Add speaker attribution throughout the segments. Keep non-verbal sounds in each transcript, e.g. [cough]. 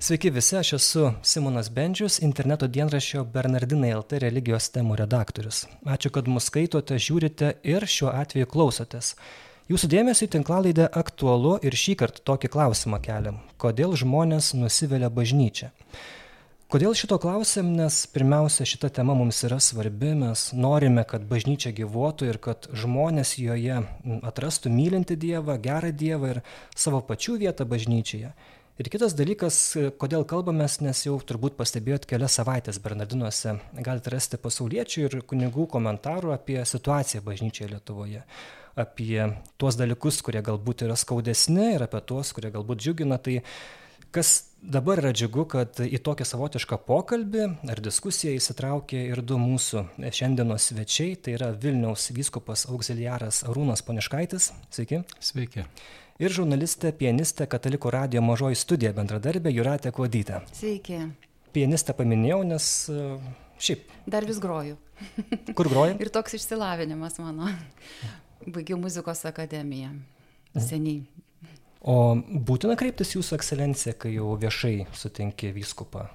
Speaker 1: Sveiki visi, aš esu Simonas Bendžius, interneto dienraščio Bernardinai LT religijos temų redaktorius. Ačiū, kad mus skaitote, žiūrite ir šiuo atveju klausotės. Jūsų dėmesio tinklalaidę aktualu ir šį kartą tokį klausimą keliam. Kodėl žmonės nusivelia bažnyčią? Kodėl šito klausim, nes pirmiausia, šita tema mums yra svarbi, mes norime, kad bažnyčia gyvuotų ir kad žmonės joje atrastų mylinti Dievą, gerą Dievą ir savo pačių vietą bažnyčioje ir kitas dalykas kodėl kalbamės nes jau turbūt pastebėjot kelias savaites bernardinuose. Galit rasti pasauliečių ir kunigų komentarų apie situaciją bažnyčioje lietuvoje. Apie tuos dalykus kurie galbūt yra skaudesni ir apie tuos kurie galbūt džiugina. Tai kas dabar yra džiugu kad į tokį savotišką pokalbį ar diskusiją įsitraukė ir du mūsų šiandienos svečiai. Tai yra vilniaus vyskupas augziliaras arūnas poniškaitis. Sveiki.
Speaker 2: Sveiki
Speaker 1: ir žurnalistė, pianistė Katalikų radio mažoji studija bendradarbė Juratė Kodytė.
Speaker 3: Sveiki.
Speaker 1: Pianistę paminėjau, nes e, šiaip.
Speaker 3: Dar vis groju. [laughs]
Speaker 1: Kur groju?
Speaker 3: ir toks išsilavinimas mano. Baigiau muzikos akademiją. Seniai.
Speaker 1: O būtina kreiptis jūsų ekscelenciją, kai jau viešai sutinki vyskupą?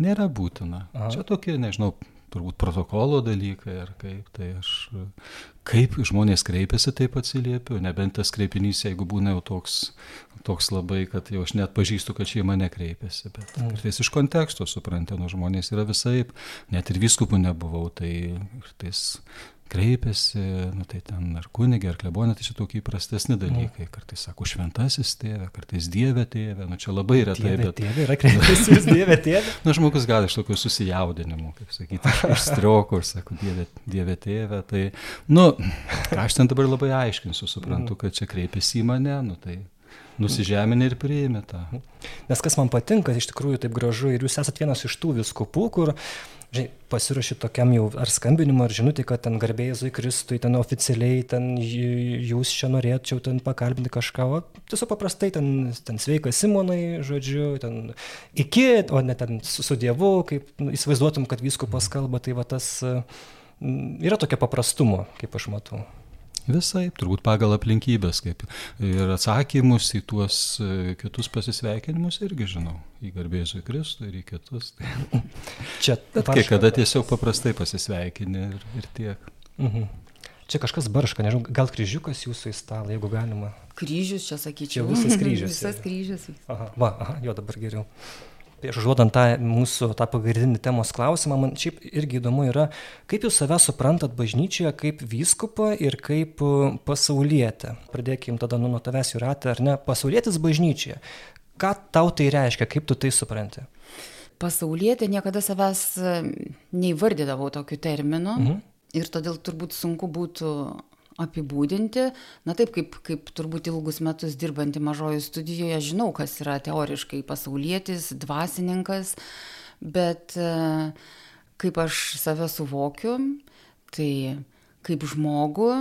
Speaker 2: Nėra būtina. Aha. Čia tokie, nežinau, turbūt protokolo dalykai ar kaip, tai aš kaip žmonės kreipiasi, taip atsiliepiu, nebent tas kreipinys, jeigu būna jau toks, toks labai, kad jau aš net pažįstu, kad šeima nekreipiasi, bet mm. kartais iš konteksto suprantu, nu žmonės yra visai, net ir viskupų nebuvau, tai kartais kreipiasi, nu tai ten ar kunigė, ar klebonė, tai čia tokie įprastesni dalykai. Mm. Kartais sako šventasis tėvė, kartais dievė tėvė, nu čia labai retai.
Speaker 1: Dievė, bet... Tėvė yra kreipiasi, [laughs] dievė tėvė.
Speaker 2: Na, nu, žmogus gali iš tokio susijaudinimo, kaip sakyti, iš strioko, ir sako dievė, dievė tėvė. Tai, nu, ką aš ten dabar labai aiškinsiu, suprantu, mm. kad čia kreipiasi į mane, nu tai nusižeminė ir priėmė tą.
Speaker 1: Nes kas man patinka, iš tikrųjų taip gražu ir jūs esate vienas iš tų viskupų, kur žinai, pasiruoši tokiam jau ar skambinimui, ar žinutį, kad ten garbėjai Kristui, ten oficialiai, ten jūs čia norėčiau ten pakalbinti kažką, o tiesiog paprastai ten, ten sveikas Simonai, žodžiu, ten iki, o ne ten su, su Dievu, kaip nu, įsivaizduotum, kad viskupas kalba, tai va tas yra tokia paprastumo, kaip aš matau.
Speaker 2: Visai, turbūt pagal aplinkybės, kaip ir atsakymus į tuos e, kitus pasisveikinimus irgi žinau, į garbėsiu Kristų ir į kitus. Tai. [laughs] Čia Bet kai kada tiesiog paprastai pasisveikini ir, ir tiek. Mhm.
Speaker 1: Čia kažkas barška, nežinau, gal kryžiukas jūsų į stalą, jeigu galima.
Speaker 3: Kryžius čia sakyčiau.
Speaker 1: Čia visas kryžius. [laughs]
Speaker 3: visas kryžius.
Speaker 1: Aha, va, aha, jo dabar geriau prieš užduodant tą mūsų tą pagrindinį temos klausimą, man šiaip irgi įdomu yra, kaip jūs save suprantat bažnyčioje kaip vyskupą ir kaip e, pasaulietę. Pradėkim tada nu, nuo tavęs jūratę, ar ne, pasaulietis bažnyčioje. Ką tau tai reiškia, kaip tu tai supranti?
Speaker 3: Pasaulietė niekada savęs e, neįvardydavau tokiu terminu. Mhm. Ir todėl turbūt sunku būtų apibūdinti. Na taip kaip kaip turbūt ilgus metus dirbanti mažojoj studijoje žinau kas yra teoriškai pasaulietis dvasininkas bet e, kaip aš save suvokiu tai kaip žmogų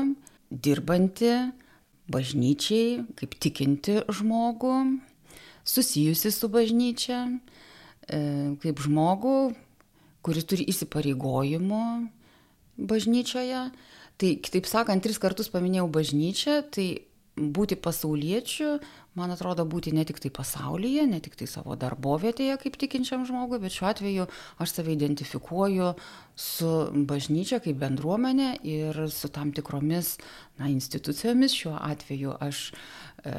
Speaker 3: dirbantį bažnyčiai kaip tikintį žmogų susijusi su bažnyčia e, kaip žmogų kuris turi įsipareigojimų bažnyčioje tai kitaip sakant tris kartus paminėjau bažnyčią tai būti pasauliečiu man atrodo būti ne tiktai pasaulyje ne tiktai savo darbovietėje kaip tikinčiam žmogui bet šiuo atveju aš save identifikuoju su bažnyčia kaip bendruomene ir su tam tikromis na institucijomis. Šiuo atveju aš e,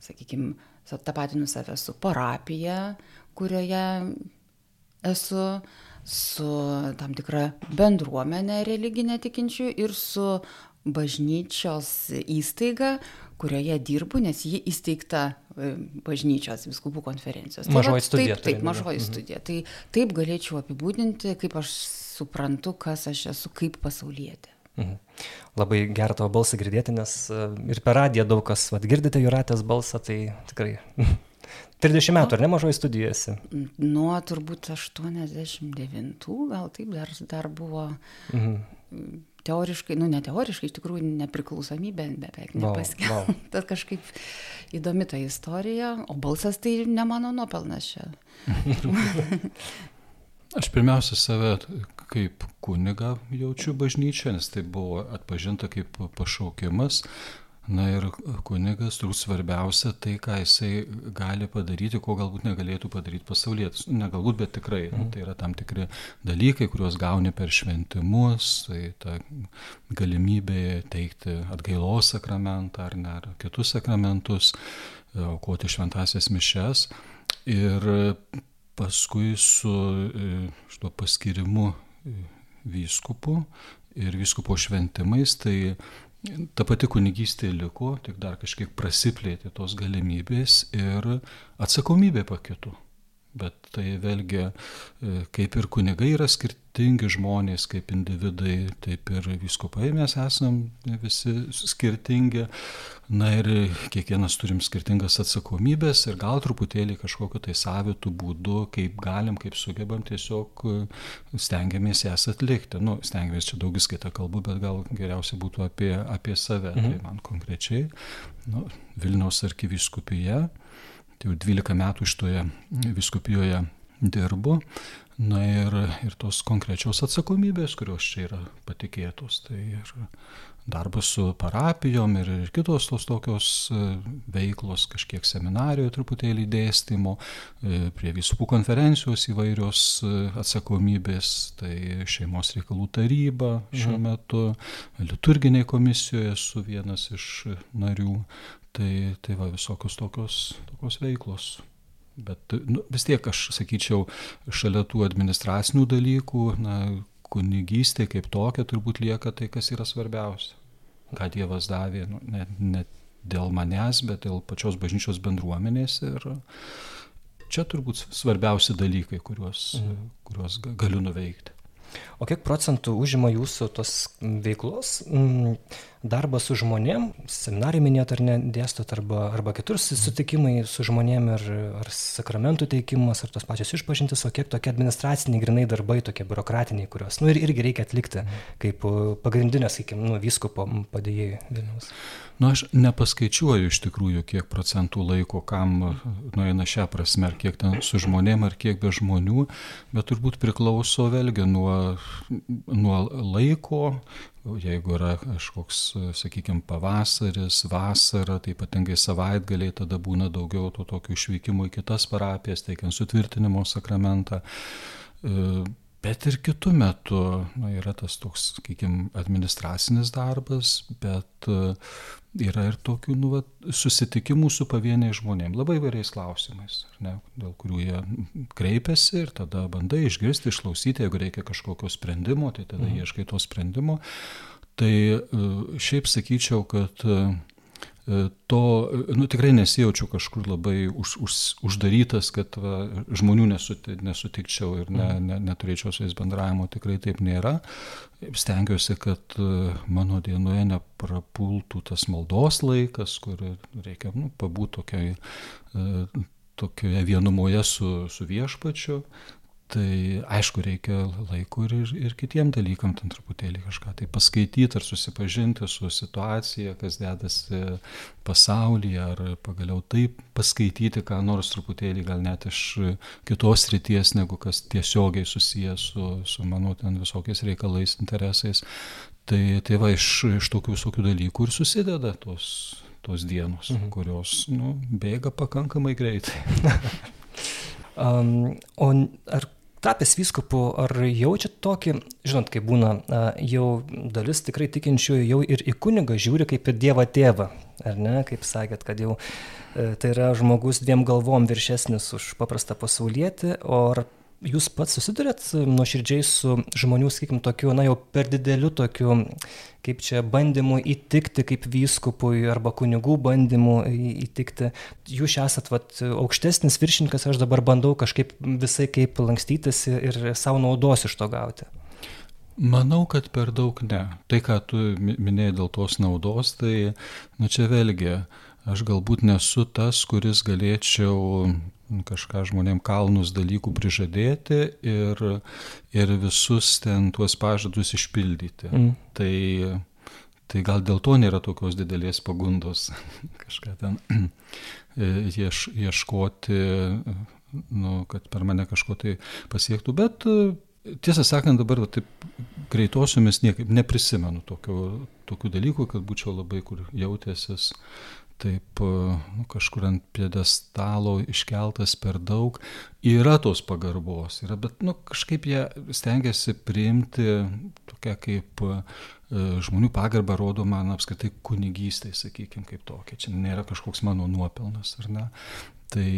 Speaker 3: sakykim tapatinu save su parapija kurioje esu su tam tikra bendruomene religine tikinčiųjų ir su bažnyčios įstaiga, kurioje dirbu, nes ji įsteigta e, bažnyčios viskupų konferencijos.
Speaker 1: Tai mažoji studija.
Speaker 3: Taip, taip mažoji mhm. studija. Tai taip galėčiau apibūdinti, kaip aš suprantu, kas aš esu kaip pasaulietė. Mhm.
Speaker 1: Labai gerą tavo balsą girdėti, nes e, ir per radiją daug kas, vad girdite Juratės balsą, tai tikrai 30 metų, ar ne mažoji studijose?
Speaker 3: Nuo turbūt 89, gal taip dar, dar buvo mhm. teoriškai, nu ne teoriškai, iš tikrųjų nepriklausomybė beveik nepaskelbta. Wow, wow. [laughs] Tad kažkaip įdomi ta istorija, o balsas tai ne mano nuopelnas čia. [laughs]
Speaker 2: Aš pirmiausia save kaip kuniga jaučiu bažnyčią, nes tai buvo atpažinta kaip pašaukimas Na ir kunigas turbūt svarbiausia tai, ką jisai gali padaryti, ko galbūt negalėtų padaryti pasaulietis. Nu, ne galbūt, bet tikrai. Mhm. Tai yra tam tikri dalykai, kuriuos gauni per šventimus, tai ta galimybė teikti atgailos sakramentą ar ne, ar kitus sakramentus, aukoti šventasias mišes. Ir paskui su e, šito paskirimu e, vyskupu ir vyskupo šventimais, tai ta pati kunigystė liko, tik dar kažkiek prasiplėtė tos galimybės ir atsakomybė pakito. Bet tai vėlgi, e, kaip ir kunigai yra skirtingi žmonės, kaip individai, taip ir viskupai mes esam visi skirtingi. Na ir kiekvienas turim skirtingas atsakomybės ir gal truputėlį kažkokiu tai savitų būdu, kaip galim, kaip sugebam, tiesiog e, stengiamės jas atlikti. Nu, stengiamės čia daugis kitą kalbų, bet gal geriausia būtų apie, apie save. Mhm. Tai man konkrečiai nu, Vilniaus arkiviskupija tai jau 12 metų iš toje viskupijoje dirbu. Na ir, ir tos konkrečios atsakomybės, kurios čia yra patikėtos, tai ir darbas su parapijom ir, ir kitos tos tokios e, veiklos, kažkiek seminarijoje truputėlį dėstymo, e, prie vispų konferencijos įvairios e, atsakomybės, tai šeimos reikalų taryba šiuo mhm. metu, liturginiai komisijoje esu vienas iš narių, Tai, tai va visokios tokios, tokios veiklos. Bet nu, vis tiek aš sakyčiau, šalia tų administracinių dalykų, na, kunigystė kaip tokia turbūt lieka tai, kas yra svarbiausia. Ką Dievas davė, nu, ne, ne dėl manęs, bet dėl pačios bažnyčios bendruomenės. Ir čia turbūt svarbiausi dalykai, kuriuos, mhm. kuriuos galiu nuveikti.
Speaker 1: O kiek procentų užima jūsų tos veiklos m, darbas su žmonėm, seminarai minėt ar ne, dėstot arba, arba kitur susitikimai su žmonėm ir ar sakramentų teikimas, ar tos pačios išpažintis, o kiek tokie administraciniai grinai darbai, tokie biurokratiniai, kuriuos, nu ir irgi reikia atlikti kaip pagrindinė, sakykime, nu, vyskupo padėjėjai Vilnius.
Speaker 2: Nu, aš nepaskaičiuoju iš tikrųjų, kiek procentų laiko kam nueina šią prasme, ar kiek ten su žmonėm, ar kiek be žmonių, bet turbūt priklauso vėlgi nuo, nuo laiko, jeigu yra kažkoks, sakykime, pavasaris, vasara, tai ypatingai savaitgaliai tada būna daugiau to tokio išvykimo į kitas parapijas, teikiant sutvirtinimo sakramentą Bet ir kitų metų na, yra tas toks, sakykime, administracinis darbas, bet e, yra ir tokių nu, va, susitikimų su pavieniai žmonėms, labai vairiais klausimais, ne, dėl kurių jie kreipiasi ir tada bandai išgirsti, išklausyti, jeigu reikia kažkokio sprendimo, tai tada mhm. ieškai to sprendimo. Tai e, šiaip sakyčiau, kad E, to, nu, tikrai nesijaučiu kažkur labai už, už, uždarytas, kad va, žmonių nesuti, nesutikčiau ir ne, mhm. ne, neturėčiau su jais bendravimo, tikrai taip nėra. Stengiuosi, kad e, mano dienoje neprapultų tas maldos laikas, kur reikia nu, pabūti tokiai e, tokioje vienumoje su, su viešpačiu, Tai aišku, reikia laiko ir, ir, ir kitiem dalykam ten truputėlį kažką tai paskaityti ar susipažinti su situacija, kas dedasi pasaulyje, ar pagaliau taip paskaityti, ką nors truputėlį gal net iš kitos ryties, negu kas tiesiogiai susijęs su, su mano ten visokiais reikalais, interesais. Tai, tai va, iš, iš tokių visokių dalykų ir susideda tos, tos dienos, mhm. kurios nu, bėga pakankamai greitai. [laughs]
Speaker 1: um, o ar tapęs vyskupu, ar jaučiat tokį, žinot, kaip būna, jau dalis tikrai tikinčiųjų jau ir į kunigą žiūri kaip į Dievą tėvą, ar ne, kaip sakėt, kad jau e, tai yra žmogus dviem galvom viršesnis už paprastą pasaulietį, o ar jūs pats susidurėt nuoširdžiai su žmonių, sakykim, tokiu, na jau per dideliu tokiu, kaip čia, bandymu įtikti kaip vyskupui arba kunigų bandymu įtikti. Jūs esat vat, aukštesnis viršininkas, aš dabar bandau kažkaip visai kaip lankstytis ir savo naudos iš to gauti.
Speaker 2: Manau, kad per daug ne. Tai, ką tu minėjai dėl tos naudos, tai, na čia vėlgi, aš galbūt nesu tas, kuris galėčiau kažką žmonėm kalnus dalykų prižadėti ir, ir visus ten tuos pažadus išpildyti. Mm. Tai, tai gal dėl to nėra tokios didelės pagundos [laughs] kažką ten ieš, ieškoti, nu, kad per mane kažko tai pasiektų, bet tiesą sakant, dabar va, taip greitosiomis niekaip neprisimenu tokių, tokių dalykų, kad būčiau labai kur jautęsis taip nu, kažkur ant piedestalo iškeltas per daug. Yra tos pagarbos, yra, bet nu, kažkaip jie stengiasi priimti tokia kaip e, žmonių pagarba rodo man apskritai kunigystai, sakykime, kaip tokia. Čia nėra kažkoks mano nuopelnas, ar ne? Tai,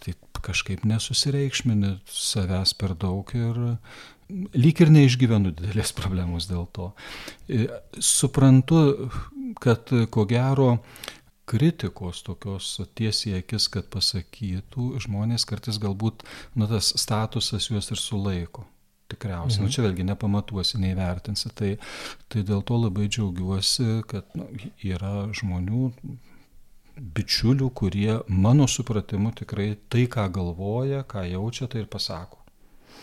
Speaker 2: tai kažkaip nesusireikšmini savęs per daug ir lyg ir neišgyvenu didelės [laughs] problemos dėl to. E, suprantu, kad ko gero kritikos tokios tiesiai akis, kad pasakytų, žmonės kartais galbūt, na, tas statusas juos ir sulaiko. Tikriausiai, nu, mhm. nu, čia vėlgi nepamatuosi, neįvertinsi. Tai, tai dėl to labai džiaugiuosi, kad nu, yra žmonių, bičiulių, kurie mano supratimu tikrai tai, ką galvoja, ką jaučia, tai ir pasako.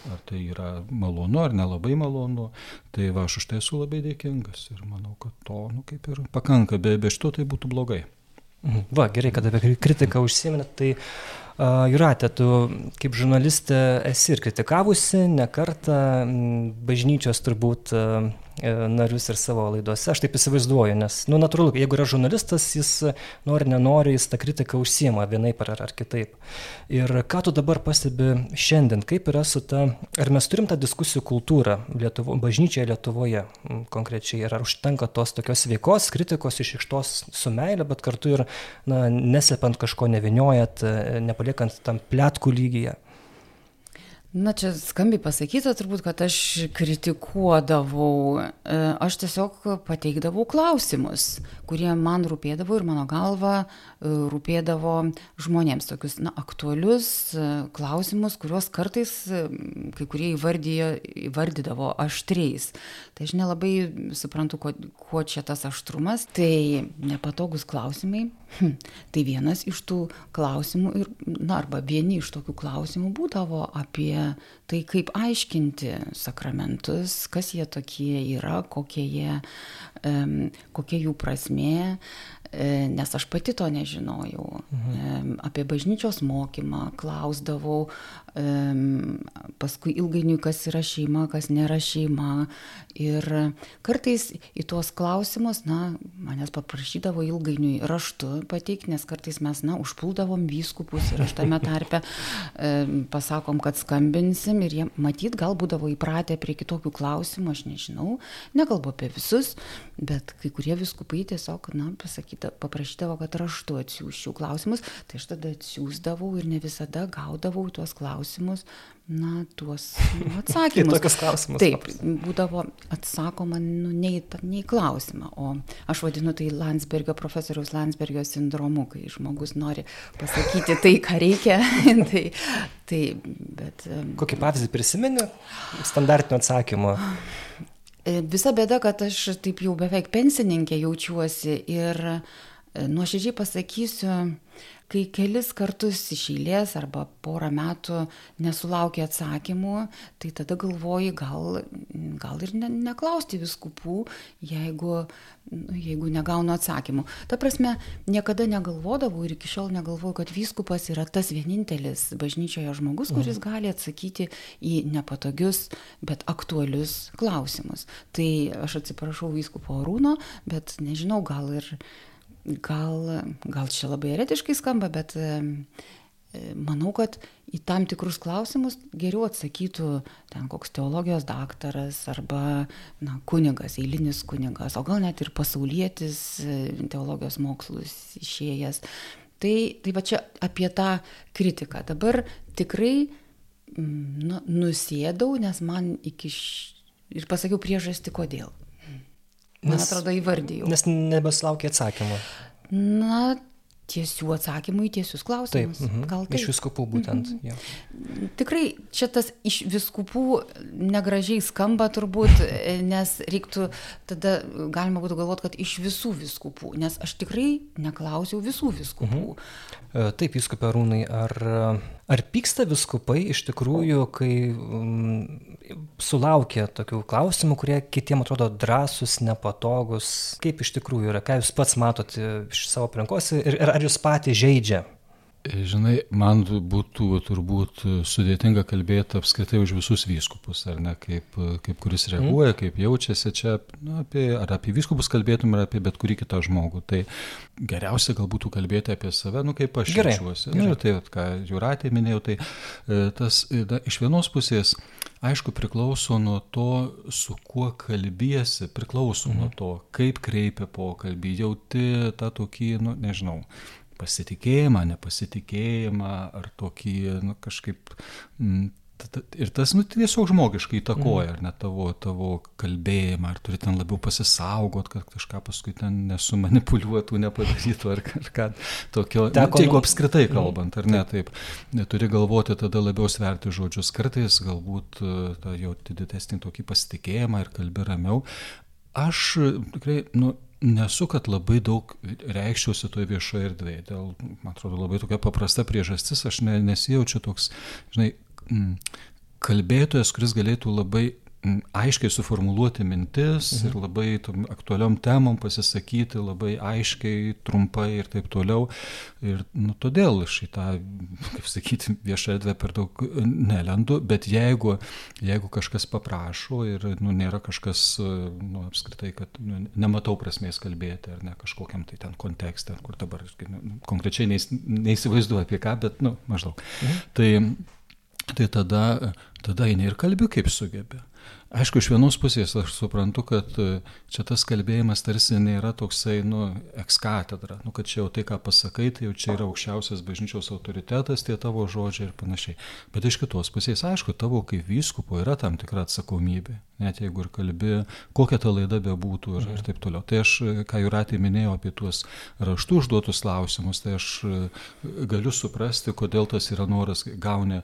Speaker 2: Ar tai yra malonu, ar nelabai malonu, tai va, aš už tai esu labai dėkingas ir manau, kad to, nu, kaip ir pakanka, be, be šito tai būtų blogai.
Speaker 1: Mhm. Va, gerai, kad apie kritiką užsiminėt, tai Juratė, tu kaip žurnalistė esi ir kritikavusi, ne kartą bažnyčios turbūt E, narius ir savo laidose, aš taip įsivaizduoju, nes, nu, natūralu, jeigu yra žurnalistas, jis nori, nenori, jis tą kritiką užsiema vienaip ar, ar kitaip. Ir ką tu dabar pastebi šiandien, kaip yra su ta, ar mes turim tą diskusijų kultūrą Lietuvo, bažnyčioje Lietuvoje konkrečiai, ar užtenka tos tokios veikos, kritikos išikštos su meilė, bet kartu ir, na, neslepant kažko neviniojat, e, nepaliekant tam plėtkų lygyje.
Speaker 3: Na čia skambiai pasakyta turbūt, kad aš kritikuodavau, e, aš tiesiog pateikdavau klausimus, kurie man rūpėdavo ir mano galva e, rūpėdavo žmonėms, tokius na, aktualius e, klausimus, kuriuos kartais kai kurie įvardyjo, įvardydavo aštriais. Tai aš nelabai suprantu, kuo, kuo čia tas aštrumas. Tai nepatogus klausimai. Hm. Tai vienas iš tų klausimų, ir, na, arba vieni iš tokių klausimų būdavo apie tai, kaip aiškinti sakramentus, kas jie tokie yra, kokie jie, kokia jų prasmė, E, nes aš pati to nežinojau. Mhm. Apie bažnyčios mokymą klausdavau, paskui ilgainiui, kas yra šeima, kas nėra šeima. Ir kartais į tuos klausimus, na, manęs paprašydavo ilgainiui raštu pateikti, nes kartais mes, na, užpuldavom vyskupus ir aš tame tarpe pasakom, kad skambinsim ir jie matyt gal būdavo įpratę prie kitokių klausimų, aš nežinau, nekalbu apie visus, bet kai kurie viskupai tiesiog, na, pasakyti paprašydavo, kad raštu atsiųščiau klausimus, tai aš tada atsiųsdavau ir ne visada gaudavau tuos klausimus, na, tuos nu, [laughs] atsakymus.
Speaker 1: Tokius klausimus.
Speaker 3: Taip, būdavo atsakoma nu, ne, į, ne į klausimą, o aš vadinu tai Landsbergio, profesoriaus Landsbergio sindromu, kai žmogus nori pasakyti tai, ką reikia. [laughs] tai, tai, bet,
Speaker 1: Kokį pavyzdį prisimeni standartinio atsakymo?
Speaker 3: E, visa bėda, kad aš taip jau beveik pensininkė jaučiuosi ir e, nuoširdžiai pasakysiu, kai kelis kartus iš eilės arba porą metų nesulaukia atsakymų, tai tada galvoji, gal, gal ir ne, neklausti viskupų, jeigu, nu, jeigu negaunu atsakymų. Ta prasme, niekada negalvodavau ir iki šiol negalvoju, kad vyskupas yra tas vienintelis bažnyčioje žmogus, kuris mhm. gali atsakyti į nepatogius, bet aktualius klausimus. Tai aš atsiprašau vyskupo Arūno, bet nežinau, gal ir gal, gal čia labai eretiškai skamba, bet e, manau, kad į tam tikrus klausimus geriau atsakytų ten koks teologijos daktaras arba na, kunigas, eilinis kunigas, o gal net ir pasaulietis e, teologijos mokslus išėjęs. Tai, tai va čia apie tą kritiką. Dabar tikrai nu, nusėdau, nes man iki... Š... Ir pasakiau priežastį, kodėl. Man nes, atrodo, įvardėjau.
Speaker 1: Nes nebesulaukia atsakymų.
Speaker 3: Na, tiesių atsakymų į tiesius klausimus.
Speaker 1: Taip, mhm. gal taip. Iš viskupų būtent. Mhm.
Speaker 3: Ja. Tikrai čia tas iš viskupų negražiai skamba turbūt, [laughs] nes reiktų tada galima būtų galvoti, kad iš visų viskupų, nes aš tikrai neklausiau visų viskupų. Mhm.
Speaker 1: E, taip, viskupė Rūnai, ar, ar pyksta viskupai iš tikrųjų, kai um, sulaukia tokių klausimų, kurie kitiems atrodo drąsus, nepatogus? Kaip iš tikrųjų yra, ką jūs pats matote iš savo aplinkos ir, ar jūs patys žaidžia?
Speaker 2: Žinai, man būtų turbūt sudėtinga kalbėti apskritai už visus vyskupus, ar ne, kaip, kaip kuris mhm. reaguoja, kaip jaučiasi čia, nu, apie, ar apie vyskupus kalbėtum, ar apie bet kurį kitą žmogų. Tai geriausia gal būtų kalbėti apie save, nu kaip aš
Speaker 1: Gerai.
Speaker 2: jaučiuosi. Nu, tai, ką Juratė minėjau, tai e, tas da, iš vienos pusės, aišku, priklauso nuo to, su kuo kalbėsi, priklauso mhm. nuo to, kaip kreipia pokalbį, jauti tą tokį, nu, nežinau pasitikėjimą, nepasitikėjimą ar tokį nu, kažkaip... M, Ir tas nu, tiesiog žmogiškai įtakoja, mhm. ar ne tavo, tavo kalbėjimą, ar turi ten labiau pasisaugot, kad kažką paskui ten nesumanipuliuotų, nepadarytų, ar kažką tokio. Teko, nu, jeigu apskritai mhm. kalbant, ar ne, taip, turi galvoti tada labiau sverti žodžius, kartais galbūt tą jauti didesnį tokį pasitikėjimą ir kalbė ramiau. Aš tikrai, nu, nesu, kad labai daug reikščiausi toje viešoje erdvėje. Dėl, man atrodo, labai tokia paprasta priežastis, aš ne, nesijaučiu toks, žinai, kalbėtojas, kuris galėtų labai aiškiai suformuluoti mintis mhm. ir labai aktualiom temom pasisakyti, labai aiškiai, trumpai ir taip toliau. Ir nu, todėl šitą, kaip sakyti, viešą erdvę per daug nelendu, bet jeigu, jeigu kažkas paprašo ir nu, nėra kažkas, nu, apskritai, kad nu, nematau prasmės kalbėti ar ne kažkokiam tai ten kontekste, kur dabar nu, konkrečiai neįs, neįsivaizduoju apie ką, bet, nu, maždaug. Mhm. Tai, tai tada, tada eini ir kalbi, kaip sugebi. Aišku, iš vienos pusės aš suprantu, kad e, čia tas kalbėjimas tarsi nėra toksai, nu, ekskatedra, nu, kad čia jau tai, ką pasakai, tai jau čia yra aukščiausias bažnyčios autoritetas, tie tavo žodžiai ir panašiai. Bet iš kitos pusės, aišku, tavo kaip vyskupo yra tam tikra atsakomybė, net jeigu ir kalbi, kokia ta laida bebūtų ir, ir taip toliau. Tai aš, ką Juratė minėjo apie tuos raštų užduotus klausimus, tai aš e, galiu suprasti, kodėl tas yra noras gauni e,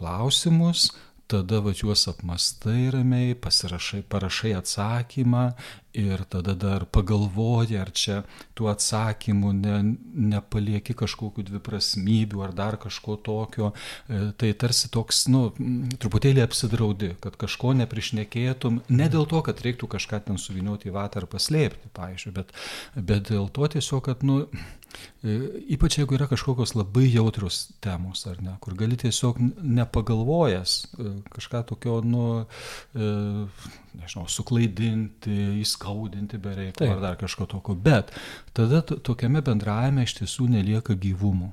Speaker 2: klausimus, tada va juos apmastai ramiai, pasirašai, parašai atsakymą ir tada dar pagalvoji, ar čia tų atsakymų ne, nepalieki kažkokių dviprasmybių ar dar kažko tokio. E, tai tarsi toks, nu, truputėlį apsidraudi, kad kažko neprišnekėtum, ne dėl to, kad reiktų kažką ten suvinioti į vatą ar paslėpti, paaiškiai, bet, bet dėl to tiesiog, kad, nu, E, ypač jeigu yra kažkokios labai jautrios temos, ar ne, kur gali tiesiog nepagalvojęs e, kažką tokio, nu, nežinau, suklaidinti, įskaudinti bereikalo ar dar kažko tokio. Bet tada tokiame bendravime iš tiesų nelieka gyvumo.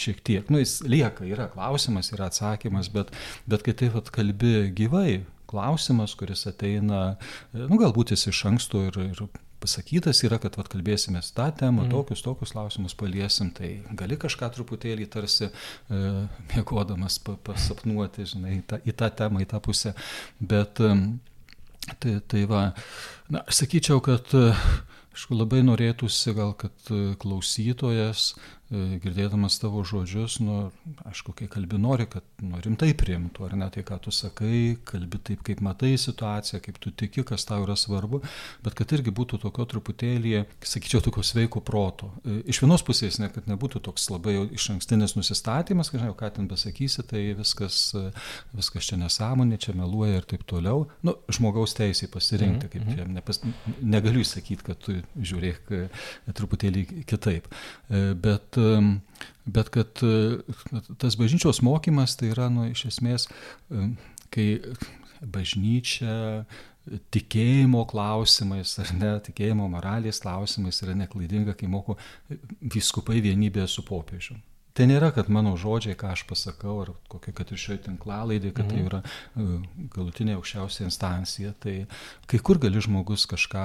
Speaker 2: Šiek tiek, nu jis lieka, yra klausimas, yra atsakymas, bet, bet kai taip pat kalbi gyvai, klausimas, kuris ateina, nu galbūt jis iš anksto ir, ir pasakytas yra, kad vat, kalbėsime tą temą, mm. tokius, tokius klausimus paliesim, tai gali kažką truputėlį tarsi e, mėgodamas pasapnuoti, žinai, į tą, į tą temą, į tą pusę. Bet tai, tai va, na, aš sakyčiau, kad e, Aišku, labai norėtųsi gal, kad e, klausytojas girdėdamas tavo žodžius, nu, aišku, kai kalbi nori, kad nu, rimtai priimtų, ar ne tai, ką tu sakai, kalbi taip, kaip matai situaciją, kaip tu tiki, kas tau yra svarbu, bet kad irgi būtų tokio truputėlį, sakyčiau, tokio sveiko proto. E, iš vienos pusės, ne, kad nebūtų toks labai iš ankstinis nusistatymas, kad žinai, ką ten pasakysi, tai viskas, e, viskas čia nesąmonė, čia meluoja ir taip toliau. Nu, žmogaus teisė pasirinkti, kaip čia, nepas, negaliu įsakyti, kad tu žiūrėk truputėlį kitaip. Bet bet kad tas bažnyčios mokymas tai yra, nu, iš esmės, kai bažnyčia tikėjimo klausimais ar ne, tikėjimo moralės klausimais yra neklaidinga, kai moko viskupai vienybėje su popiežiu. Tai nėra, kad mano žodžiai, ką aš pasakau, ar kokia, kad ir šioje tinklalaidė, kad tai mhm. yra galutinė aukščiausia instancija. Tai kai kur gali žmogus kažką,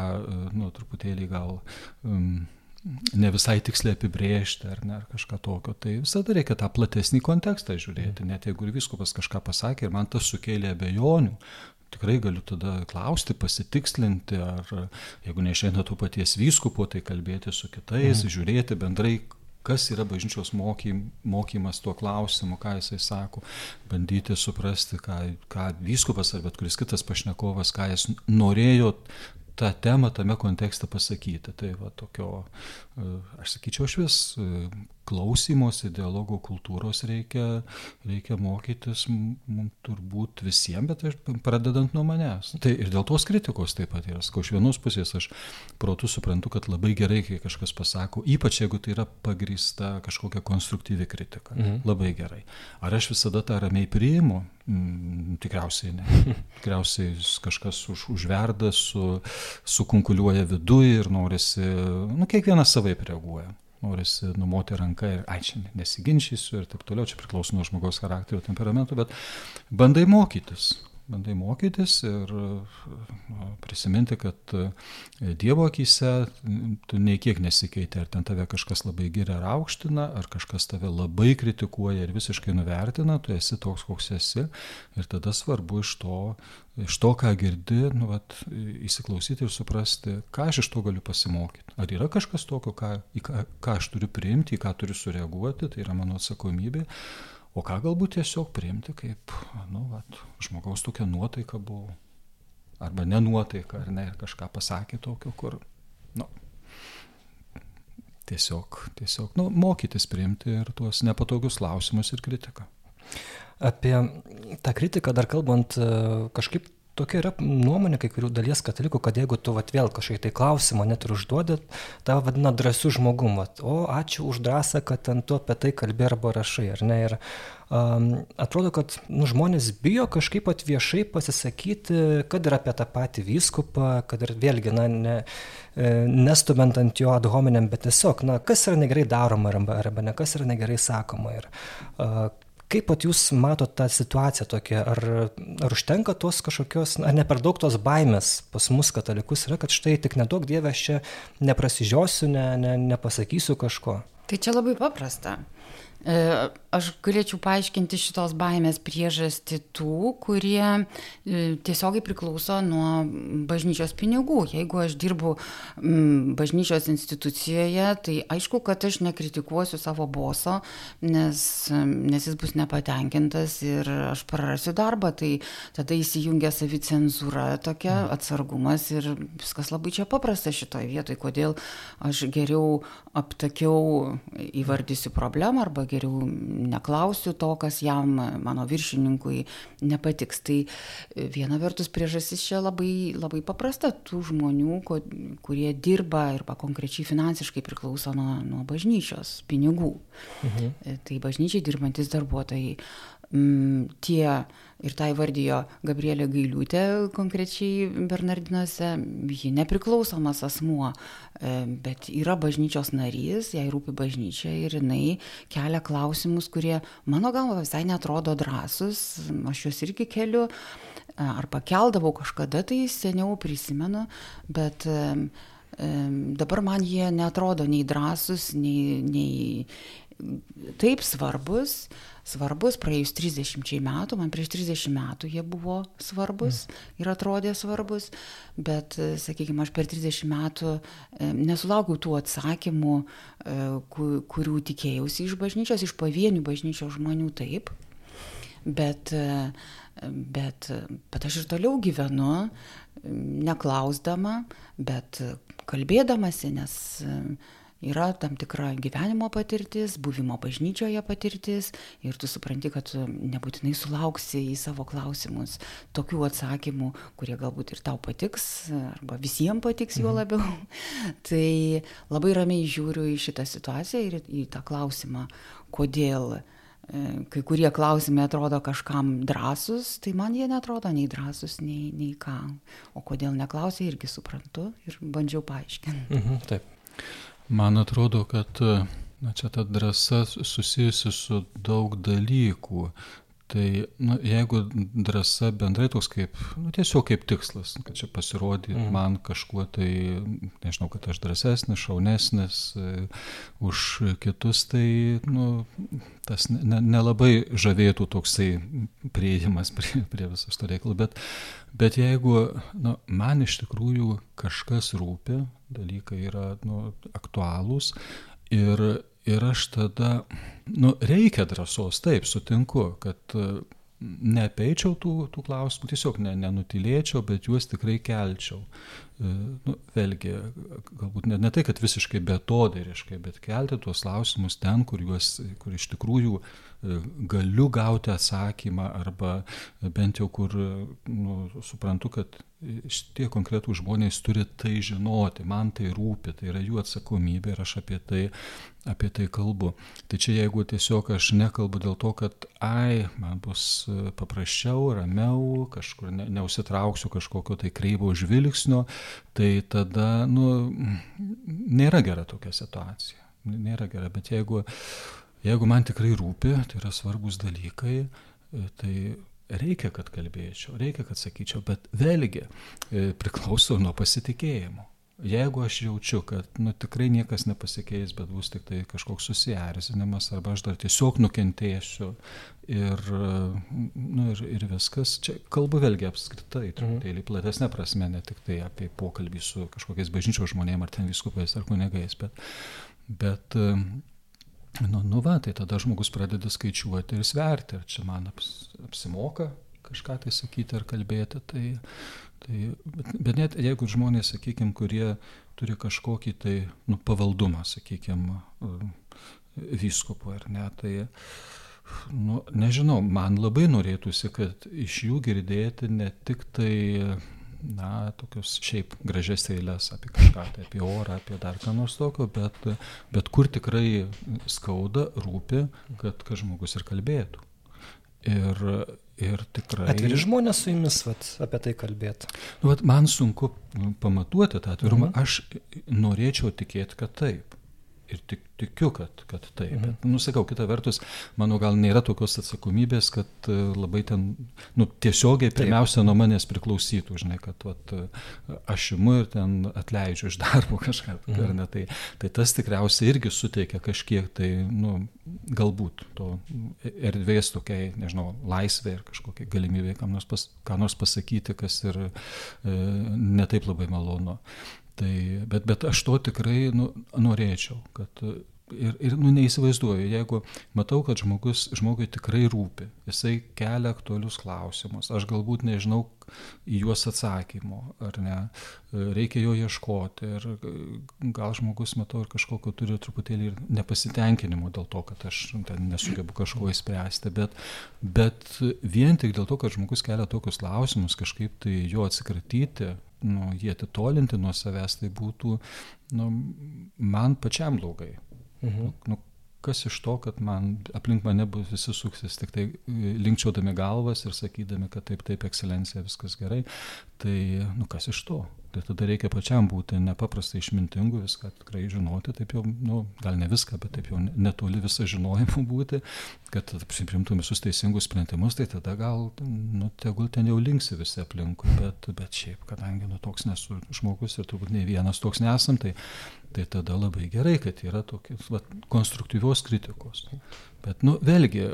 Speaker 2: nu, truputėlį gal um, ne visai tiksliai apibrėžti ar, ne, ar kažką tokio. Tai visada reikia tą platesnį kontekstą žiūrėti, net jeigu ir viskupas kažką pasakė ir man tas sukėlė abejonių. Tikrai galiu tada klausti, pasitikslinti, ar jeigu neišeina to paties vyskupo, tai kalbėti su kitais, mm. žiūrėti bendrai, kas yra bažnyčios mokym, mokymas tuo klausimu, ką jisai sako, bandyti suprasti, ką, ką vyskupas ar bet kuris kitas pašnekovas, ką jis norėjo tą temą tame kontekste pasakyti. Tai va tokio, e, aš sakyčiau, aš vis klausymosi, dialogo kultūros reikia, reikia mokytis mums turbūt visiems, bet aš pradedant nuo manęs. Tai ir dėl tos kritikos taip pat yra. Skau, iš vienos pusės aš protų suprantu, kad labai gerai, kai kažkas pasako, ypač jeigu tai yra pagrįsta kažkokia konstruktyvi kritika. Mhm. Labai gerai. Ar aš visada tą ramiai priimu? Mm, tikriausiai ne. [laughs] Tikriausiai kažkas už, užverda, su, sukunkuliuoja viduje ir norisi, nu, kiekvienas savaip reaguoja. Norisi numoti ranką ir, ai, čia nesiginčysiu ir taip toliau, čia priklauso nuo žmogaus charakterio, temperamento, bet bandai mokytis bandai mokytis ir prisiminti, kad e, Dievo akise tu nei kiek nesikeitė, ar ten tave kažkas labai giria ar aukština, ar kažkas tave labai kritikuoja ir visiškai nuvertina, tu esi toks, koks esi. Ir tada svarbu iš to, iš to ką girdi, nu, vat, įsiklausyti ir suprasti, ką aš iš to galiu pasimokyti. Ar yra kažkas tokio, ką, ką, ką aš turiu priimti, į ką turiu sureaguoti, tai yra mano atsakomybė o ką galbūt tiesiog priimti kaip, nu, vat, žmogaus tokia nuotaika buvo, arba nenuotaika, ar ne, kažką pasakė tokio, kur, nu, tiesiog, tiesiog, nu, mokytis priimti ir tuos nepatogius klausimus ir kritiką.
Speaker 1: Apie tą kritiką dar kalbant, kažkaip tokia yra nuomonė kai kurių dalies katalikų, kad jeigu tu vat, vėl kažkokį tai klausimą net ir užduodi, tave vadina drąsiu žmogum. Vat, o ačiū už drąsą, kad ten tu apie tai kalbė arba rašai, ar ne? Ir um, atrodo, kad nu, žmonės bijo kažkaip pat viešai pasisakyti, kad ir apie tą patį vyskupą, kad ir vėlgi, na, ne, e, nestumant ant jo ad hominem, bet tiesiog, na, kas yra negerai daroma arba, arba ne kas yra negerai sakoma. Ir uh, Kaip pat jūs matot tą situaciją tokią, ar, ar užtenka tos kažkokios, ar ne per daug tos baimės pas mus katalikus yra, kad štai tik nedaug dievę aš čia neprasižiosiu, ne, ne, nepasakysiu kažko?
Speaker 3: Tai čia labai paprasta. E, aš galėčiau paaiškinti šitos baimės priežastį tų, kurie e, tiesiogiai priklauso nuo bažnyčios pinigų. Jeigu aš dirbu bažnyčios institucijoje, tai aišku, kad aš nekritikuosiu savo boso, nes, nes jis bus nepatenkintas ir aš prarasiu darbą. Tai tada įsijungia savicenzūra, tokia mhm. atsargumas ir viskas labai čia paprasta šitoje vietoje, kodėl aš geriau aptakiau įvardysiu problemą arba geriau geriau neklausiu to, kas jam, mano viršininkui, nepatiks. Tai viena vertus priežastis čia labai, labai paprasta tų žmonių, kurie dirba arba konkrečiai finansiškai priklauso nuo, nuo bažnyčios pinigų. Mhm. Tai bažnyčiai dirbantis darbuotojai Mm, tie, ir tai vardijo Gabrielė Gailiūtė konkrečiai Bernardinuose, ji nepriklausomas asmuo, e, bet yra bažnyčios narys, jai rūpi bažnyčia ir jinai kelia klausimus, kurie mano galva visai netrodo drąsus, aš juos irgi keliu, e, arba keldavau kažkada, tai seniau prisimenu, bet e, dabar man jie netrodo nei drąsus, nei, nei taip svarbus, svarbus praėjus 30 metų, man prieš 30 metų jie buvo svarbus mm. ir atrodė svarbus, bet, sakykime, aš per 30 metų nesulaukiau tų atsakymų, e, kurių tikėjausi iš bažnyčios, iš pavienių bažnyčios žmonių taip, bet, e, bet, bet aš ir toliau gyvenu, neklausdama, bet kalbėdamasi, nes yra tam tikra gyvenimo patirtis, buvimo bažnyčioje patirtis ir tu supranti, kad nebūtinai sulauksi į savo klausimus tokių atsakymų, kurie galbūt ir tau patiks, arba visiems patiks juo mhm. labiau. [laughs] Tai labai ramiai žiūriu į šitą situaciją ir į tą klausimą, kodėl e, kai kurie klausimai atrodo kažkam drąsus, tai man jie netrodo nei drąsus, nei, nei ką. O kodėl neklausė, irgi suprantu ir bandžiau paaiškinti.
Speaker 1: Mhm, taip.
Speaker 2: Man atrodo, kad na, čia ta drąsa susijusi su daug dalykų. Tai nu, jeigu drąsa bendrai toks kaip, nu, tiesiog kaip tikslas, kad čia pasirodė mm. man kažkuo tai, nežinau, kad aš drąsesnis, šaunesnis e, už kitus, tai nu, tas nelabai ne, ne žavėtų toksai prieidimas prie, prie viso šito reikalo. Bet, bet jeigu nu, man iš tikrųjų kažkas rūpi, dalykai yra nu, aktualūs ir Ir aš tada, nu, reikia drąsos, taip, sutinku, kad neapeičiau tų, tų klausimų, tiesiog ne, nenutilėčiau, bet juos tikrai kelčiau. E, nu, vėlgi, galbūt ne, ne tai, kad visiškai betodariškai, bet kelti tuos klausimus ten, kur, juos, kur iš tikrųjų e, galiu gauti atsakymą arba bent jau kur nu, suprantu, kad šitie konkretūs žmonės turi tai žinoti, man tai rūpi, tai yra jų atsakomybė ir aš apie tai, apie tai kalbu. Tai čia jeigu tiesiog aš nekalbu dėl to, kad, ai, man bus paprasčiau, ramiau, kažkur ne, neusitrauksiu kažkokio tai kreivo žvilgsnio, tai tada, nu, nėra gera tokia situacija. Nėra gera, bet jeigu, jeigu man tikrai rūpi, tai yra svarbus dalykai, tai reikia, kad kalbėčiau, reikia, kad sakyčiau, bet vėlgi e, priklauso nuo pasitikėjimo. Jeigu aš jaučiu, kad nu, tikrai niekas nepasikeis, bet bus tik tai kažkoks susierzinimas, arba aš dar tiesiog nukentėsiu ir, nu, ir, ir viskas, čia kalbu vėlgi apskritai, mhm. truputėlį platesnė prasme, ne tik tai apie pokalbį su kažkokiais bažnyčios žmonėmis ar ten viskupais ar kunigais, bet, bet Nu, nu va, tai tada žmogus pradeda skaičiuoti ir sverti, ar čia man aps, apsimoka kažką tai sakyti ar kalbėti. Tai, tai, bet, bet net jeigu žmonės, sakykime, kurie turi kažkokį tai nu, pavaldumą, sakykime, vyskupu ar ne, tai, nu, nežinau, man labai norėtųsi, kad iš jų girdėti ne tik tai na, tokius šiaip gražias eilės apie kažką, tai apie orą, apie dar ką nors tokio, bet, bet kur tikrai skauda, rūpi, kad, kad žmogus ir kalbėtų. Ir, ir tikrai.
Speaker 1: Atviri žmonės su jumis vat, apie tai kalbėtų.
Speaker 2: Nu, vat, man sunku pamatuoti tą atvirumą, mhm. aš norėčiau tikėti, kad taip. Ir tik, tikiu, kad, kad taip. Mhm. Bet, nusakau, kita vertus, mano gal nėra tokios atsakomybės, kad uh, labai ten, nu, tiesiogiai pirmiausia taip. nuo manęs priklausytų, žinai, kad vat, aš imu ir ten atleidžiu iš darbo [laughs] kažką. Mhm. Ne, tai, tai tas tikriausiai irgi suteikia kažkiek, tai, nu, galbūt to erdvės tokiai, nežinau, laisvė ir kažkokia galimybė kam nors, pas, nors pasakyti, kas ir e, netaip labai malonu. Tai, bet, bet aš to tikrai nu, norėčiau, kad ir, ir nu, neįsivaizduoju, jeigu matau, kad žmogus, žmogui tikrai rūpi, jisai kelia aktualius klausimus, aš galbūt nežinau į juos atsakymo, ar ne, reikia jo ieškoti ir gal žmogus, matau, ir kažkokio turi truputėlį ir nepasitenkinimo dėl to, kad aš ten nesugebu kažko įspręsti, bet, bet vien tik dėl to, kad žmogus kelia tokius klausimus, kažkaip tai jo atsikratyti, nu, jį atitolinti nuo savęs, tai būtų nu, man pačiam blogai. Mhm. Nu, nu, kas iš to, kad man aplink mane bus visi suksis, tik tai e, linkčiodami galvas ir sakydami, kad taip, taip, ekscelencija, viskas gerai, tai nu, kas iš to? Tai tada reikia pačiam būti nepaprastai išmintingu, viską tikrai žinoti, taip jau, nu, gal ne viską, bet taip jau netoli visą žinojimą būti, kad primtum visus teisingus sprendimus, tai tada gal, nu, tegul ten jau linksi visi aplinkui, bet, bet šiaip, kadangi nu, toks nesu žmogus ir turbūt ne vienas toks nesam, tai, tai tada labai gerai, kad yra tokios va, konstruktyvios kritikos. Bet, nu, vėlgi,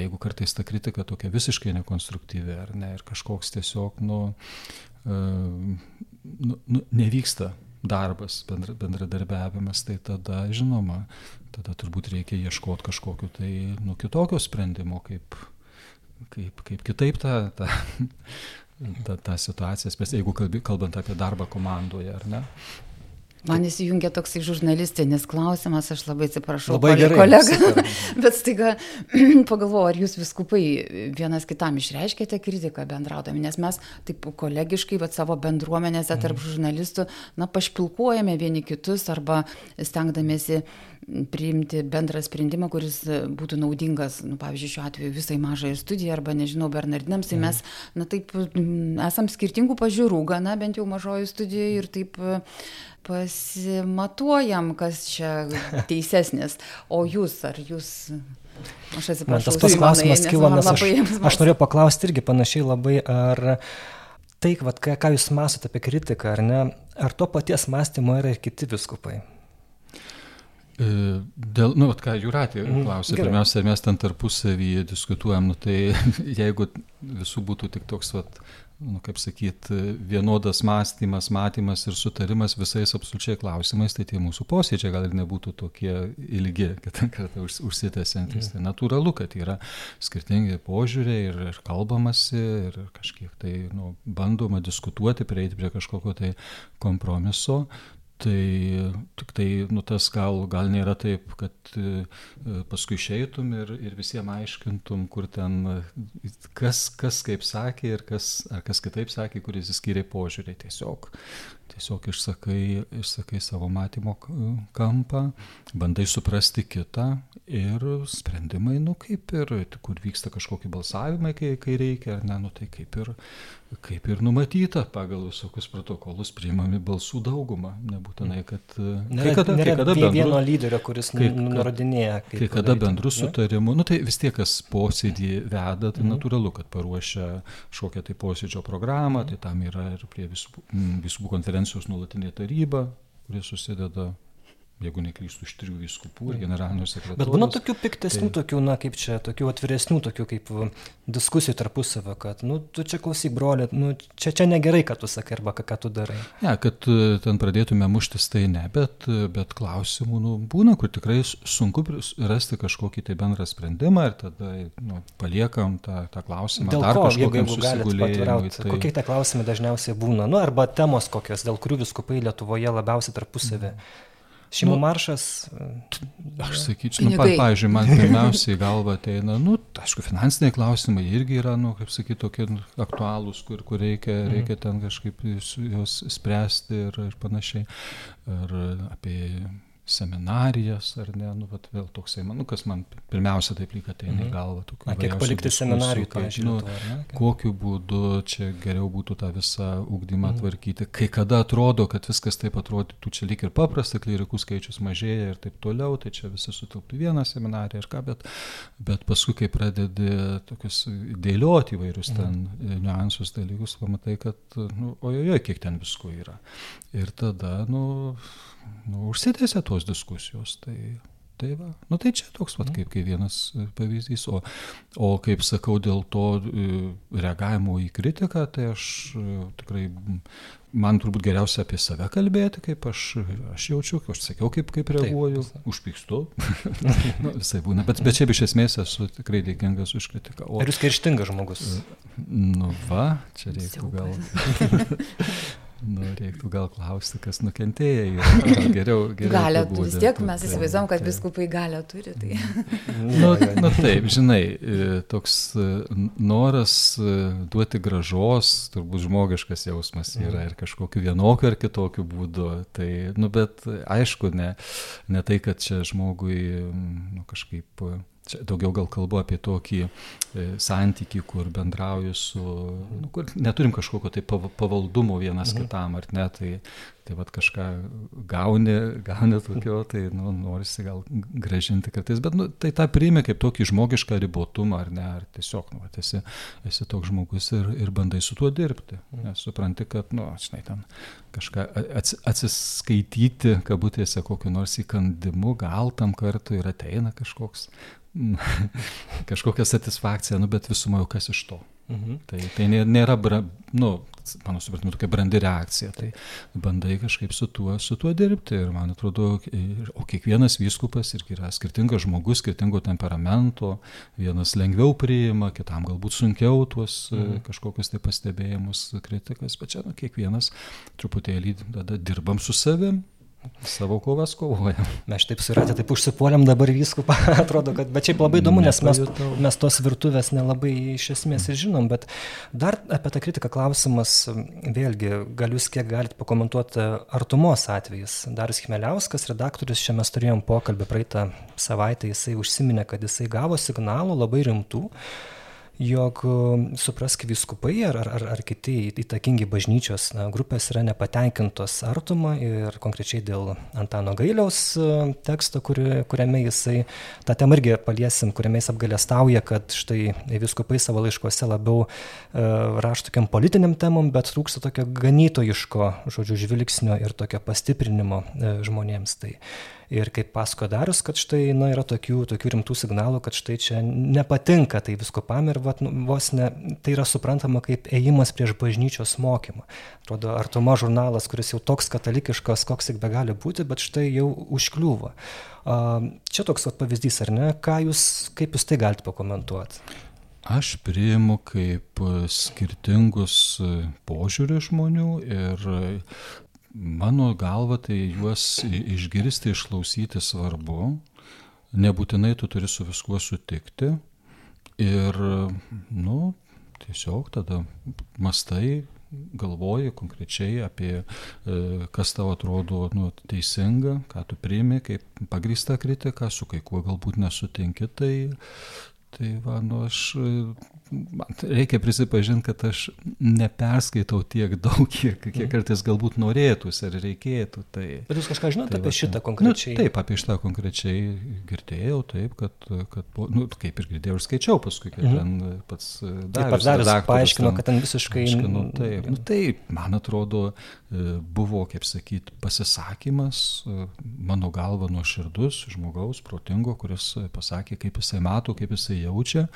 Speaker 2: jeigu kartais ta kritika tokia visiškai nekonstruktyvi, ar ne, ir kažkoks tiesiog, nu, nu, nu, nevyksta darbas, bendra, bendradarbiavimas, tai tada, žinoma, tada turbūt reikia ieškoti kažkokiu tai nu, kitokio sprendimo, kaip, kaip, kaip kitaip tą, tą, tą, tą situaciją, jeigu kalbant apie darbą komandoje, ar ne.
Speaker 3: Man įsijungia toksai žurnalistinis klausimas, aš labai atsiprašau,
Speaker 1: labai gerai,
Speaker 3: kolega, [laughs] bet staiga [clears throat] pagalvoju, ar jūs viskupai vienas kitam išreiškėte kritiką bendraudami, nes mes taip kolegiškai, bet savo bendruomenėse tarp mhm. žurnalistų, na, pašpilkuojame vieni kitus arba stengdamėsi priimti bendrą sprendimą, kuris būtų naudingas, nu, pavyzdžiui, šiuo atveju visai mažai studijai arba, nežinau, bernardinams, tai mhm. mes, na, taip, esam skirtingų pažiūrų, gana bent jau mažoji studijoje ir taip pasimatuojam, kas čia [laughs] teisesnis. O jūs, ar jūs... Aš atsiprašau. Man
Speaker 1: tas pats klausimas kilo, nes aš, aš norėjau paklausti irgi panašiai labai, ar tai, vat, ką, ką jūs mąstote apie kritiką, ar ne, ar to paties mąstymo yra ir kiti viskupai?
Speaker 2: E, dėl, nu, vat, ką Juratė mhm. klausė, mm, pirmiausia, mes ten tarpusavyje diskutuojam, nu, tai [laughs] jeigu visų būtų tik toks, vat, nu, kaip sakyt, vienodas mąstymas, matymas ir sutarimas visais absoliučiai klausimais, tai tie mūsų posėdžiai gal ir nebūtų tokie ilgi, kad kartą užsitęsiantis. Mm. Tai natūralu, kad yra skirtingi požiūriai ir, ir kalbamasi ir kažkiek tai nu, bandoma diskutuoti, prieiti prie kažkokio tai kompromiso. Tai tik tai, nu tas gal, gal nėra taip, kad e, paskui išeitum ir, ir visiems aiškintum, kur ten, kas, kas kaip sakė ir kas, ar kas kitaip sakė, kuris įskyrė požiūrį. Tiesiog tiesiog išsakai, išsakai savo matymo kampą, bandai suprasti kitą ir sprendimai, nu kaip ir, kur vyksta kažkokie balsavimai, kai, kai reikia, ar ne, nu tai kaip ir, kaip ir numatyta pagal visokius protokolus priimami balsų daugumą. Nebūtinai, kad...
Speaker 1: Nėra, kai kada, nėra kai kada bendru, vieno lyderio, kuris kai, nurodinėja.
Speaker 2: Kai kada bendrų sutarimų, nu tai vis tiek, kas posėdį veda, tai mhm. natūralu, kad paruošia kažkokią tai posėdžio programą, tai tam yra ir prie visų, visų konferencijų konferencijos nuolatinė taryba, kurie susideda jeigu neklystu, iš trijų viskupų ir generalinio sekretoriaus.
Speaker 1: Bet būna tokių piktesnių, tai... tokių, na, kaip čia, tokių atviresnių, tokių kaip diskusijų tarpusavio, kad, nu, tu čia klausyk, broli, nu, čia, čia negerai, kad tu sakai, arba ką, tu darai.
Speaker 2: Ne, kad e, ten pradėtume muštis, tai ne, bet, e, bet klausimų, nu, būna, kur tikrai sunku rasti kažkokį tai bendrą sprendimą ir tada, nu, paliekam tą, tą klausimą.
Speaker 1: Dėl dar ko, jeigu, jeigu galite tai... kokie tie klausimai dažniausiai būna, nu, arba temos kokios, dėl kurių viskupai Lietuvoje labiausiai tarpusavį. Mm Šeimų nu, maršas.
Speaker 2: Aš sakyčiau, nu, pa, pavyzdžiui, man pirmiausiai galva ateina, nu, aišku, finansiniai klausimai irgi yra, nu, kaip sakyti, tokie aktualūs, kur, kur reikia, mhm. reikia ten kažkaip juos spręsti ir, ir panašiai. Ir apie seminarijas ar ne, nu, vat, vėl toksai, man, nu, kas man pirmiausia taip lyg ateina mm -hmm. į mhm. galvą.
Speaker 1: Na, kiek palikti seminarijų,
Speaker 2: kaip, nu, to, kokiu būdu čia geriau būtų tą visą ūkdymą mm -hmm. tvarkyti. Kai kada atrodo, kad viskas taip atrodytų, čia lyg ir paprasta, klyrikų skaičius mažėja ir taip toliau, tai čia visi sutilptų vieną seminariją ir ką, bet, bet paskui, kai pradedi tokius dėlioti įvairius ten mm -hmm. niuansus dalykus, pamatai, kad, nu, ojojo, kiek ten visko yra. Ir tada, nu, nu, užsitęsia tos diskusijos. Tai, tai, va, nu, tai čia toks pat mhm. kaip, kaip vienas e, pavyzdys. O, o kaip sakau, dėl to e, reagavimo į kritiką, tai aš e, tikrai, man turbūt geriausia apie save kalbėti, kaip aš, aš jaučiu, aš sakiau, kaip, kaip reaguoju, Taip, užpykstu, [laughs] nu, visai būna, bet, bet šiaip iš esmės esu tikrai dėkingas už kritiką.
Speaker 1: O, Ar jūs kerštingas žmogus?
Speaker 2: Nu va, čia reiktų gal. [laughs] Nu, reiktų gal klausti, kas nukentėjo. Geriau, geriau [laughs]
Speaker 3: galę vis tiek mes tai, įsivaizduom, kad viskupai galę turi. Tai. [laughs]
Speaker 2: nu, nu taip, žinai, e, toks e, noras e, duoti gražos, turbūt žmogiškas jausmas yra ir kažkokiu vienokiu ar kitokiu būdu. Tai, nu, bet aišku, ne, ne tai, kad čia žmogui nu, kažkaip Čia daugiau gal kalbu apie tokį e, santykį, kur bendrauju su, nu, kur neturim kažkokio tai pavaldumo vienas mhm. kitam, ar ne, tai, tai vad kažką gauni, gauni tokio, tai nu, norisi gal gražinti kartais, bet nu, tai tą priimi kaip tokį žmogišką ribotumą, ar ne, ar tiesiog, nu, esi, esi toks žmogus ir, ir bandai su tuo dirbti, mhm. nes supranti, kad, nu, žinai, ten kažką ats, atsiskaityti, kabutėse, kokiu nors įkandimu, gal tam kartu ir ateina kažkoks [laughs] kažkokia satisfakcija, nu, bet visumoje kas iš to. Mhm. Tai, tai nėra, bra, nu, mano supratimu, tokia brandi reakcija. Tai bandai kažkaip su tuo, su tuo dirbti. Ir man atrodo, o kiekvienas vyskupas irgi yra skirtingas žmogus, skirtingo temperamento. Vienas lengviau priima, kitam galbūt sunkiau tuos mhm. kažkokius tai pastebėjimus, kritikas. Bet čia nu, kiekvienas truputėlį tada dirbam su savim Savo kovas kovojam.
Speaker 1: Mes taip suratė, taip užsipuolėm dabar viskupą, [laughs] atrodo, kad, bet šiaip labai įdomu, nes mes, mes tos virtuvės nelabai iš esmės ir žinom, bet dar apie tą kritiką klausimas, vėlgi, gal jūs kiek galite pakomentuoti artumos atvejais. Darius Chmeliauskas, redaktorius, čia mes turėjom pokalbį praeitą savaitę, jisai užsiminė, kad jisai gavo signalų labai rimtų jog um, suprask viskupai ar, ar, ar kiti įtakingi bažnyčios grupės yra nepatenkintos artumą ir konkrečiai dėl Antano Gailiaus um, teksto, kuri, kuriame jisai, tą temą irgi paliesim, kuriame jis apgalėstauja, kad štai viskupai savo laiškuose labiau uh, rašo tokiam politiniam temam, bet trūksta tokio ganytojiško, žodžiu, žvilgsnio ir tokio pastiprinimo uh, žmonėms. Tai Ir kaip pasako Darius, kad štai na, yra tokių, tokių rimtų signalų, kad štai čia nepatinka tai viskupam ir vat, nu, vos ne, tai yra suprantama kaip ėjimas prieš bažnyčios mokymą. Atrodo, Artuma žurnalas, kuris jau toks katalikiškas, koks tik be gali būti, bet štai jau užkliūva. Čia toks vat, pavyzdys, ar ne? Jūs, kaip jūs tai galite pakomentuoti?
Speaker 2: Aš priimu kaip skirtingus požiūrių žmonių ir Mano galva, tai juos išgirsti, išklausyti svarbu. Nebūtinai tu turi su viskuo sutikti. Ir, nu, tiesiog tada mastai, galvoji konkrečiai apie, e, kas tau atrodo nu, teisinga, ką tu priimi kaip pagrįsta kritika, su kai kuo galbūt nesutinki, tai, tai va, nu, aš man reikia prisipažinti, kad aš neperskaitau tiek daug, kiek, kiek mhm. kartais galbūt norėtųsi ar reikėtų. Tai,
Speaker 1: Bet jūs kažką žinote tai apie va, šitą konkrečiai?
Speaker 2: Nu, taip, apie šitą konkrečiai girdėjau, taip, kad, kad nu, kaip ir girdėjau ir skaičiau paskui, kad mhm. ten pats
Speaker 1: taip, pats Darius paaiškino, kad ten visiškai...
Speaker 2: Aiškino, taip, nu, taip, man atrodo, e, buvo, kaip sakyti, pasisakymas, e, mano galva nuoširdus žmogaus, protingo, kuris pasakė, kaip jisai mato, kaip jisai jaučia.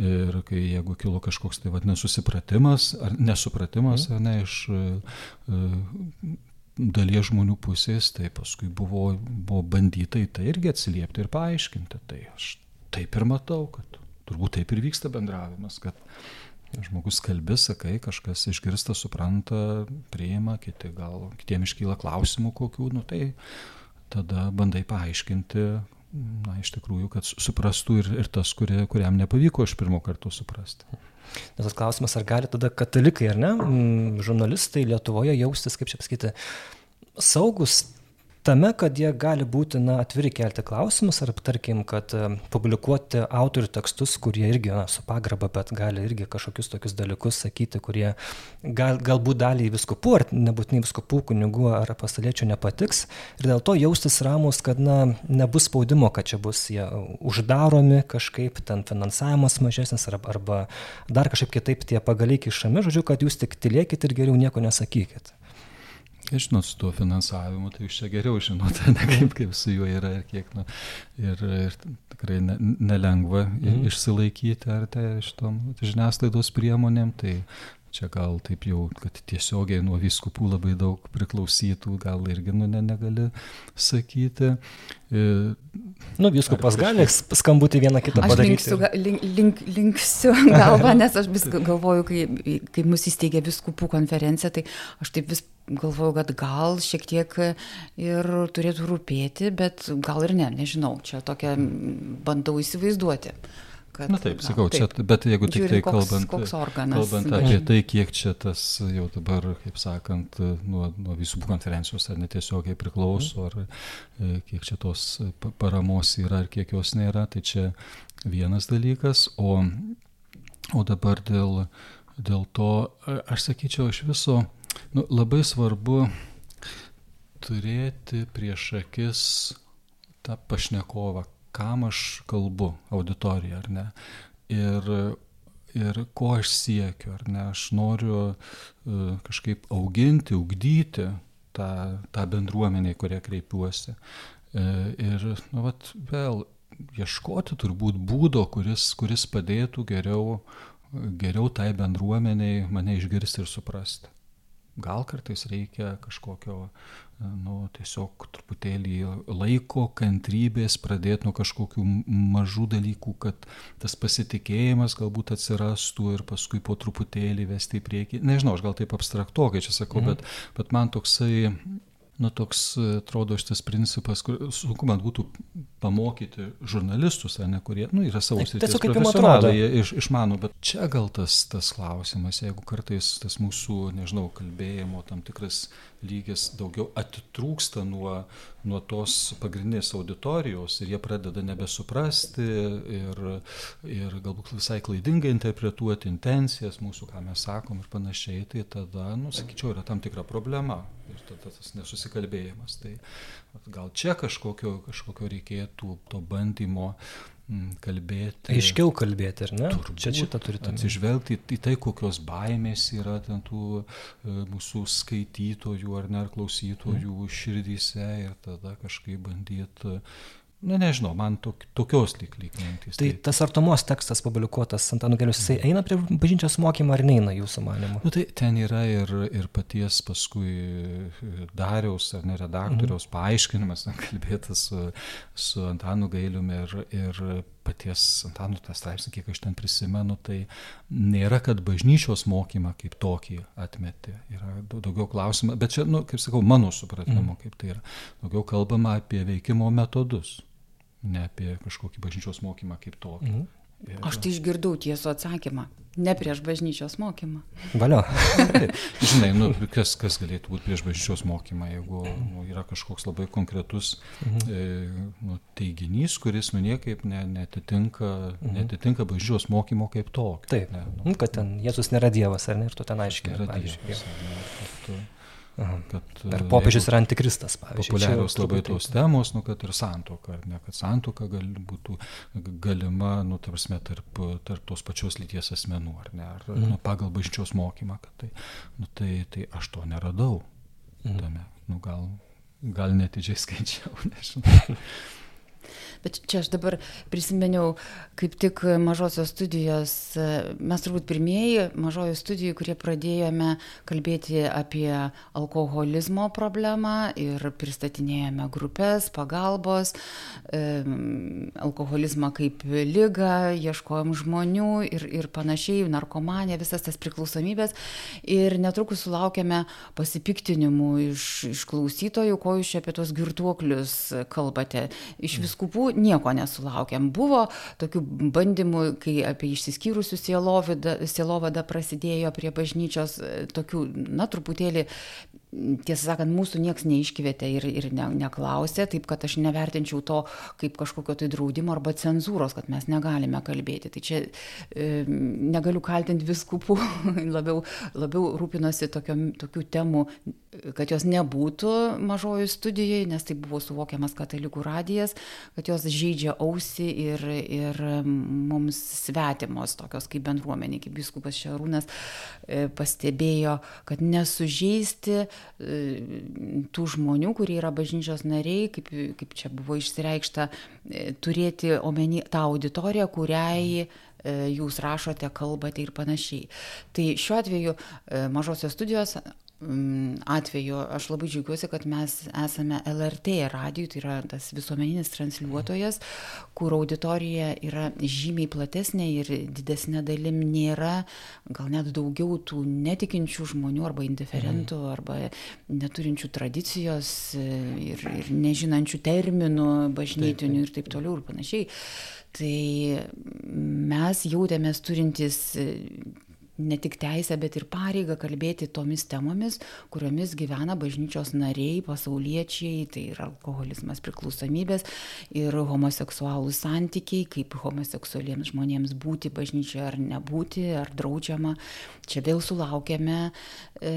Speaker 2: Ir kai jeigu kilo kažkoks tai vad nesusipratimas ar nesupratimas mhm. ar ne iš uh, dalies žmonių pusės, tai paskui buvo, buvo bandyta į tai irgi atsiliepti ir paaiškinti. Tai aš taip ir matau, kad turbūt taip ir vyksta bendravimas, kad žmogus kalbi, sakai, kažkas išgirsta, supranta, priima, kiti gal, kitiem iškyla klausimų kokių, nu tai tada bandai paaiškinti, na, iš tikrųjų, kad suprastų ir, ir tas, kurie, kuriam nepavyko iš pirmo karto suprasti.
Speaker 1: Nes tas klausimas, ar gali tada katalikai, ar ne, žurnalistai Lietuvoje jaustis, kaip čia pasakyti, saugus tame, kad jie gali būti na, atviri kelti klausimus, ar tarkim, kad e, publikuoti autorių tekstus, kurie irgi na, su pagraba, bet gali irgi kažkokius tokius dalykus sakyti, kurie gal, galbūt daliai viskupų, ar nebūtinai viskupų, kunigų ar pasaliečių nepatiks. Ir dėl to jaustis ramus, kad na, nebus spaudimo, kad čia bus jie uždaromi kažkaip, ten finansavimas mažesnis arba, arba dar kažkaip kitaip tie pagaliai kišami, žodžiu, kad jūs tik tylėkit ir geriau nieko nesakykit.
Speaker 2: Žinot, su tuo finansavimu, tai jūs čia geriau žinote, ne kaip, kaip su juo yra ir kiek, nu, ir, ir tikrai ne, nelengva mm. išsilaikyti ar tai šitom žiniasklaidos priemonėm, tai čia gal taip jau, kad tiesiogiai nuo viskupų labai daug priklausytų, gal irgi nu, ne, negali sakyti. E,
Speaker 1: nu, viskupas gali skambutį vieną kitą padaryti.
Speaker 3: Aš linksiu, link, link, linksiu [laughs] galvą, nes aš vis galvoju, kai, kai mus įsteigė viskupų konferencija, tai aš taip vis galvoju, kad gal šiek tiek ir turėtų rūpėti, bet gal ir ne, nežinau, čia tokia bandau įsivaizduoti.
Speaker 2: Kad, Na taip, sakau, na, taip. čia, bet jeigu tik tai koks, kalbant, koks organas, kalbant apie tai, kiek čia tas jau dabar, kaip sakant, nuo, nuo visų konferencijos ar netiesiogiai priklauso, ar e, kiek čia tos paramos yra, ar kiek jos nėra, tai čia vienas dalykas, o, o dabar dėl, dėl to, aš sakyčiau, iš viso nu, labai svarbu turėti prieš akis tą pašnekovą, kam aš kalbu auditoriją, ar ne. Ir, ir ko aš siekiu, ar ne. Aš noriu uh, kažkaip auginti, ugdyti tą, tą bendruomenę, į kurią kreipiuosi. Uh, ir, nu, vat, vėl ieškoti turbūt būdo, kuris, kuris padėtų geriau, geriau tai bendruomeniai mane išgirsti ir suprasti. Gal kartais reikia kažkokio nu, tiesiog truputėlį laiko, kantrybės, pradėti nuo kažkokių mažų dalykų, kad tas pasitikėjimas galbūt atsirastų ir paskui po truputėlį vesti į priekį. Nežinau, aš gal taip abstraktuokai čia sakau, mhm. bet, bet man toksai nu, toks atrodo šitas principas, kur sunku man būtų pamokyti žurnalistus, ne, kurie nu, yra savo srities profesionalai, jie iš, išmano, bet čia gal tas, tas klausimas, jeigu kartais tas mūsų, nežinau, kalbėjimo tam tikras lygis daugiau atitrūksta nuo, nuo tos pagrindinės auditorijos ir jie pradeda nebesuprasti ir, ir galbūt visai klaidingai interpretuoti intencijas mūsų, ką mes sakom ir panašiai, tai tada, nu, sakyčiau, yra tam tikra problema ir tada tas nesusikalbėjimas. Tai gal čia kažkokio, kažkokio reikėtų to bandymo kalbėti.
Speaker 1: Aiškiau kalbėti, ar ne? Turbūt, Čia šitą turite.
Speaker 2: Atsižvelgti į tai, kokios baimės yra ten tų e, mūsų skaitytojų ar ne, ar klausytojų mm. širdyse ir tada kažkaip bandyti Na nežinau, man tok, tokios lyg lyg mintys.
Speaker 1: Tai, tai tas artumos tekstas publikuotas ant Anugelius, jisai eina prie bažnyčios mokymo ar neina jūsų manimu?
Speaker 2: Nu, tai ten yra ir, ir paties paskui Dariaus ar ne redaktoriaus mhm. paaiškinimas, kalbėtas su, su Antanu Gailiumi ir, ir paties Antanu tą straipsnį, kiek aš ten prisimenu, tai nėra, kad bažnyčios mokymą kaip tokį atmeti. Yra daugiau klausimų, bet čia, nu, kaip sakau, mano supratimu, mm. kaip tai yra. Daugiau kalbama apie veikimo metodus ne apie kažkokį bažnyčios mokymą kaip tokį. Mhm.
Speaker 3: Ir... Aš tai išgirdau tiesų atsakymą. Ne prieš bažnyčios mokymą.
Speaker 1: Valio. [laughs]
Speaker 2: Žinai, nu, kas, kas galėtų būti prieš bažnyčios mokymą, jeigu nu, yra kažkoks labai konkretus mhm. e, nu, teiginys, kuris nu, niekaip ne, netitinka, mhm. netitinka bažnyčios mokymo kaip tokio.
Speaker 1: Taip, ne, nu, nu, kad ten Jėzus nėra Dievas, ar ne, ir tu ten aiškiai.
Speaker 2: Nėra Dievas. Ar ne, kad,
Speaker 1: Kad, Ar popiežius yra antikristas,
Speaker 2: pavyzdžiui. Populiarios labai tos temos, nu, kad ir santoka, ne, kad santoka gal, būtų galima, nu, tarsi, tarp, tarp tos pačios lyties asmenų, ar ne, ar mm. nu, pagal bažnyčios mokymą, kad tai, nu, tai, tai aš to neradau mm. tame, nu, gal, gal netidžiai [laughs] skaičiau, nežinau. [laughs]
Speaker 3: Bet čia aš dabar prisiminiau, kaip tik mažosios studijos, mes turbūt pirmieji mažojo studijų, kurie pradėjome kalbėti apie alkoholizmo problemą ir pristatinėjome grupės, pagalbos, alkoholizmą kaip lygą, ieškojom žmonių ir, ir panašiai, narkomanė, visas tas priklausomybės. Ir netrukus sulaukėme pasipiktinimų iš, iš klausytojų, ko jūs čia apie tos girtuoklius kalbate. Iš viskupų nieko nesulaukėm. Buvo tokių bandymų, kai apie išsiskyrusių sielovadą prasidėjo prie bažnyčios, tokių, na, truputėlį tiesą sakant, mūsų niekas neiškvietė ir, ir ne, neklausė, taip kad aš nevertinčiau to kaip kažkokio tai draudimo arba cenzūros, kad mes negalime kalbėti. Tai čia e, negaliu kaltinti viskupų, [laughs] labiau, labiau rūpinosi tokio, tokių temų, kad jos nebūtų mažojo studijoje, nes tai buvo suvokiamas katalikų radijas, kad jos žaidžia ausį ir, ir mums svetimos, tokios kaip bendruomenė, kaip biskupas Šarūnas e, pastebėjo, kad nesužeisti tų žmonių, kurie yra bažnyčios nariai, kaip, kaip čia buvo išsireikšta, e, turėti omeny tą auditoriją, kuriai e, jūs rašote, kalbate ir panašiai. Tai šiuo atveju mažosios studijos atveju aš labai džiaugiuosi, kad mes esame LRT radijui, tai yra tas visuomeninis transliuotojas, kur auditorija yra žymiai platesnė ir didesnė dalim nėra, gal net daugiau tų netikinčių žmonių arba indiferentų mhm. arba neturinčių tradicijos ir, ir nežinančių terminų bažnytinių ir taip toliau ir panašiai. Tai mes jautėmės turintys ne tik teisę, bet ir pareigą kalbėti tomis temomis, kuriomis gyvena bažnyčios nariai, pasauliečiai, tai yra alkoholizmas, priklausomybės ir homoseksualų santykiai, kaip homoseksualiems žmonėms būti bažnyčioje ar nebūti, ar draudžiama. Čia vėl sulaukėme e,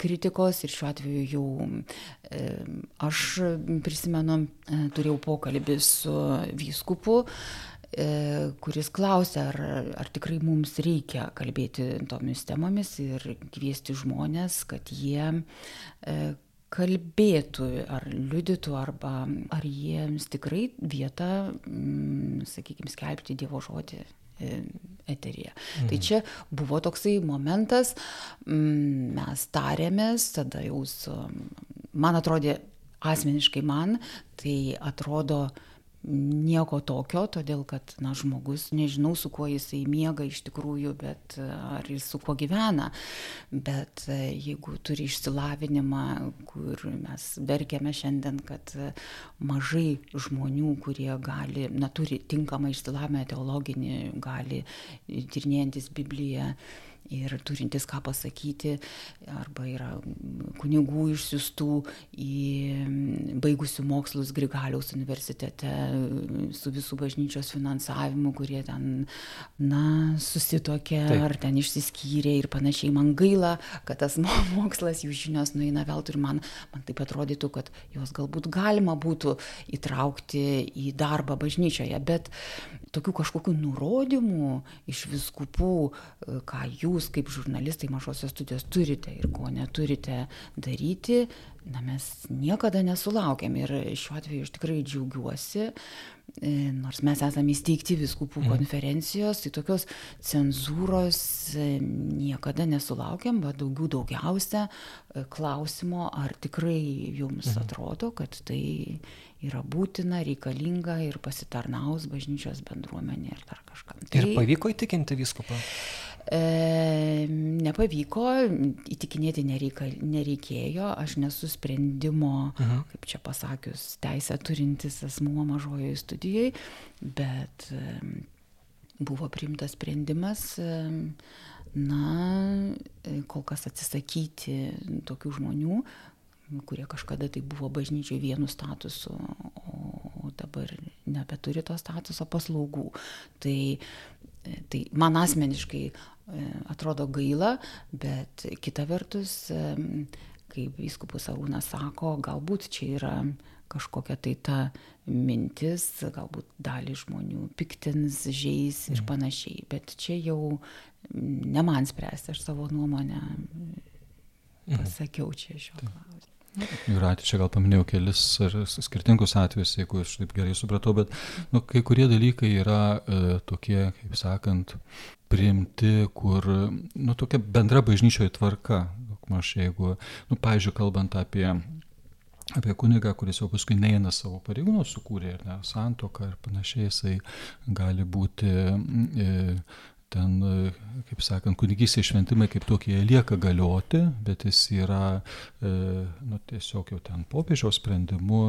Speaker 3: kritikos ir šiuo atveju jau e, aš prisimenu, e, turėjau pokalbį su vyskupu, E, kuris klausia, ar, ar tikrai mums reikia kalbėti tomis temomis ir kviesti žmonės, kad jie e, kalbėtų ar liudytų, arba ar jiems tikrai vieta, mm, sakykime, skelbti Dievo žodį e, eteryje. Mhm. Tai čia buvo toksai momentas, mm, mes tarėmės, tada jau man atrodė, asmeniškai man, tai atrodo, nieko tokio, todėl kad, na, žmogus, nežinau, su kuo jisai miega iš tikrųjų, bet ar jis su kuo gyvena, bet jeigu turi išsilavinimą, kur mes verkiame šiandien, kad mažai žmonių, kurie gali, na, turi tinkamą išsilavinimą teologinį, gali tyrinėjantis Bibliją, ir turintis ką pasakyti, arba yra kunigų išsiustų į baigusių mokslus Grigaliaus universitete su visų bažnyčios finansavimu, kurie ten, na, susitokė Taip. ar ten išsiskyrė ir panašiai. Man gaila, kad tas [laughs] mokslas, jų žinios nueina veltui ir man, man taip atrodytų, kad juos galbūt galima būtų įtraukti į darbą bažnyčioje, bet tokių kažkokių nurodymų iš viskupų, ką jūs kaip žurnalistai mažosios studijos turite ir ko neturite daryti, na mes niekada nesulaukėm ir šiuo atveju aš tikrai džiaugiuosi, e, nors mes esame įsteigti viskupų mhm. konferencijos, tai tokios cenzūros e, niekada nesulaukėm, bet daugiau daugiausia e, klausimo, ar tikrai jums mhm. atrodo, kad tai yra būtina, reikalinga ir pasitarnaus bažnyčios bendruomenė ir dar kažkam.
Speaker 1: Tai, ir pavyko įtikinti viskupą?
Speaker 3: E, nepavyko, įtikinėti nereika, nereikėjo, aš nesu sprendimo, uh mhm. -huh. kaip čia pasakius, teisę turintis asmuo mažojoje studijoje, bet e, buvo priimtas sprendimas, e, na, kol kas atsisakyti tokių žmonių, kurie kažkada tai buvo bažnyčiai vienu statusu, o dabar nebeturi to statuso paslaugų. Tai, tai man asmeniškai E, atrodo gaila, bet kita vertus, e, kaip vyskupas Arūnas sako, galbūt čia yra kažkokia tai ta mintis, galbūt dalį žmonių piktins, žais ir mhm. panašiai, bet čia jau ne man spręsti, aš savo nuomonę mhm. pasakiau čia šio klausimu.
Speaker 2: Jūratė, čia gal paminėjau kelis skirtingus atvejus, jeigu aš taip gerai supratau, bet nu, kai kurie dalykai yra e, tokie, kaip sakant, priimti, kur, nu, tokia bendra bažnyčioje tvarka. Aš jeigu, nu, pavyzdžiui, kalbant apie, apie kunigą, kuris jau paskui neina savo pareigūnų, sukūrė ir ne santoką ir panašiai, jisai gali būti e, ten, kaip sakant, kunigystės šventimai kaip tokie lieka galioti, bet jis yra, e, nu, tiesiog jau ten popiežiaus sprendimu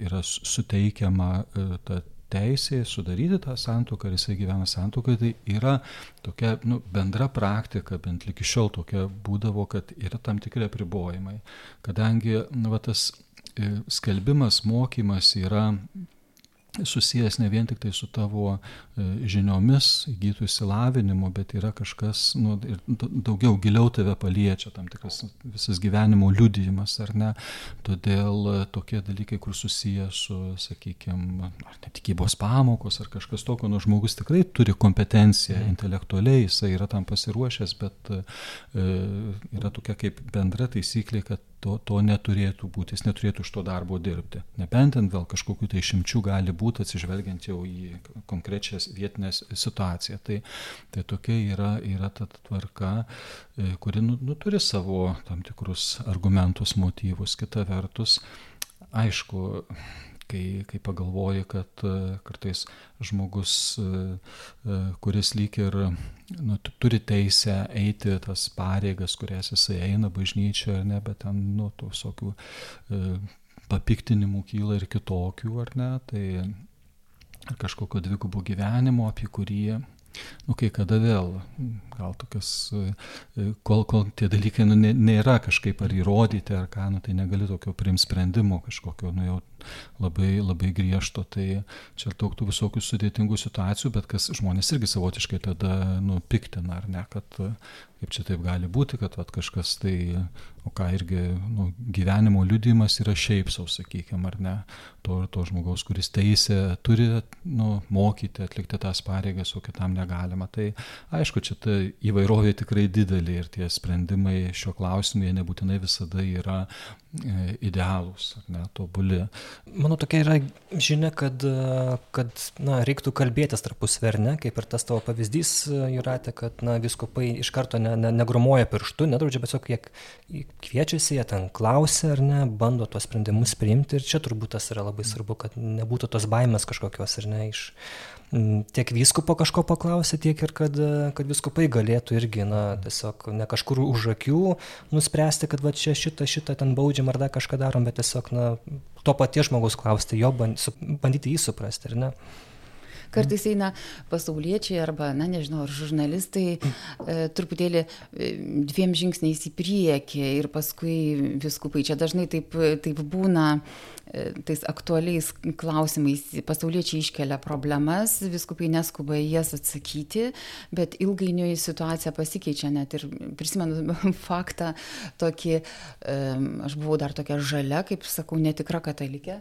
Speaker 2: yra suteikiama e, ta teisė sudaryti tą santuoką ir jisai gyvena santuokai, tai yra tokia nu, bendra praktika, bent iki šiol tokia būdavo, kad yra tam tikri apribojimai. Kadangi nu, va, tas e, skelbimas, mokymas yra susijęs ne vien tik tai su tavo e, žiniomis, įgytų įsilavinimu, bet yra kažkas, nu, ir daugiau giliau tave paliečia, tam tikras visas gyvenimo liudijimas, ar ne. Todėl e, tokie dalykai, kur susiję su, sakykime, ar netikybos pamokos, ar kažkas tokio, nu, žmogus tikrai turi kompetenciją mm. intelektualiai, jisai yra tam pasiruošęs, bet e, yra tokia kaip bendra taisyklė, kad to, to neturėtų būti, jis neturėtų iš to darbo dirbti. Nebent gal kažkokiu tai išimčių gali būti atsižvelgiant jau į konkrečią vietinę situaciją. Tai, tai tokia yra, yra ta tvarka, e, kuri nu, nu, turi savo tam tikrus argumentus, motyvus. Kita vertus, aišku, kai, kai pagalvoji, kad e, kartais žmogus, e, e, kuris lyg ir nu, turi teisę eiti tas pareigas, kurias jisai eina bažnyčioje, ne, bet ten, nu, tų visokių papiktinimų kyla ir kitokių, ar ne, tai ar kažkokio dvigubo gyvenimo, apie kurį Nu, kai kada vėl, gal tokias, kol, kol tie dalykai nu, nėra kažkaip ar įrodyti, ar ką, nu, tai negali tokio priimti sprendimo kažkokio, nu, jau labai, labai griežto, tai čia daug tų visokių sudėtingų situacijų, bet kas žmonės irgi savotiškai tada nupiktina, ar ne, kad kaip čia taip gali būti, kad at, kažkas tai, o ką irgi nu, gyvenimo liudijimas yra šiaip savo, sakykime, ar ne, to, to žmogaus, kuris teisė turi nu, mokyti, atlikti tas pareigas, o kitam negalima. Tai aišku, čia ta įvairovė tikrai didelė ir tie sprendimai šiuo klausimu, jie nebūtinai visada yra e, idealūs, ar ne, tobuli.
Speaker 1: Manau, tokia yra žinia, kad, kad na, reiktų kalbėtis tarpusavį, ne, kaip ir tas tavo pavyzdys, Juratė, kad na, viskupai iš karto ne, ne, negromoja pirštu, nedraudžia, bet tiesiog jie kviečiasi, jie ten klausia ar ne, bando tuos sprendimus priimti. Ir čia turbūt tas yra labai svarbu, kad nebūtų tos baimės kažkokios ir ne iš tiek vyskupo kažko paklausė, tiek ir kad, kad viskupai galėtų irgi, na, tiesiog ne kažkur už akių nuspręsti, kad va čia šitą, šitą ten baudžiam ar dar kažką darom, bet tiesiog, na, to paties žmogaus klausti, jo bandyti jį suprasti, ar ne?
Speaker 3: Kartais eina pasauliečiai arba, na nežinau, ar žurnalistai e, truputėlį e, dviem žingsniais į priekį ir paskui viskupai. Čia dažnai taip, taip būna E, tais aktualiais klausimais pasauliečiai iškelia problemas, viskupai neskuba į jas atsakyti, bet ilgainiui situacija pasikeičia net ir prisimenu [laughs] faktą tokį, aš buvau dar tokia žalia, kaip sakau, netikra katalikė.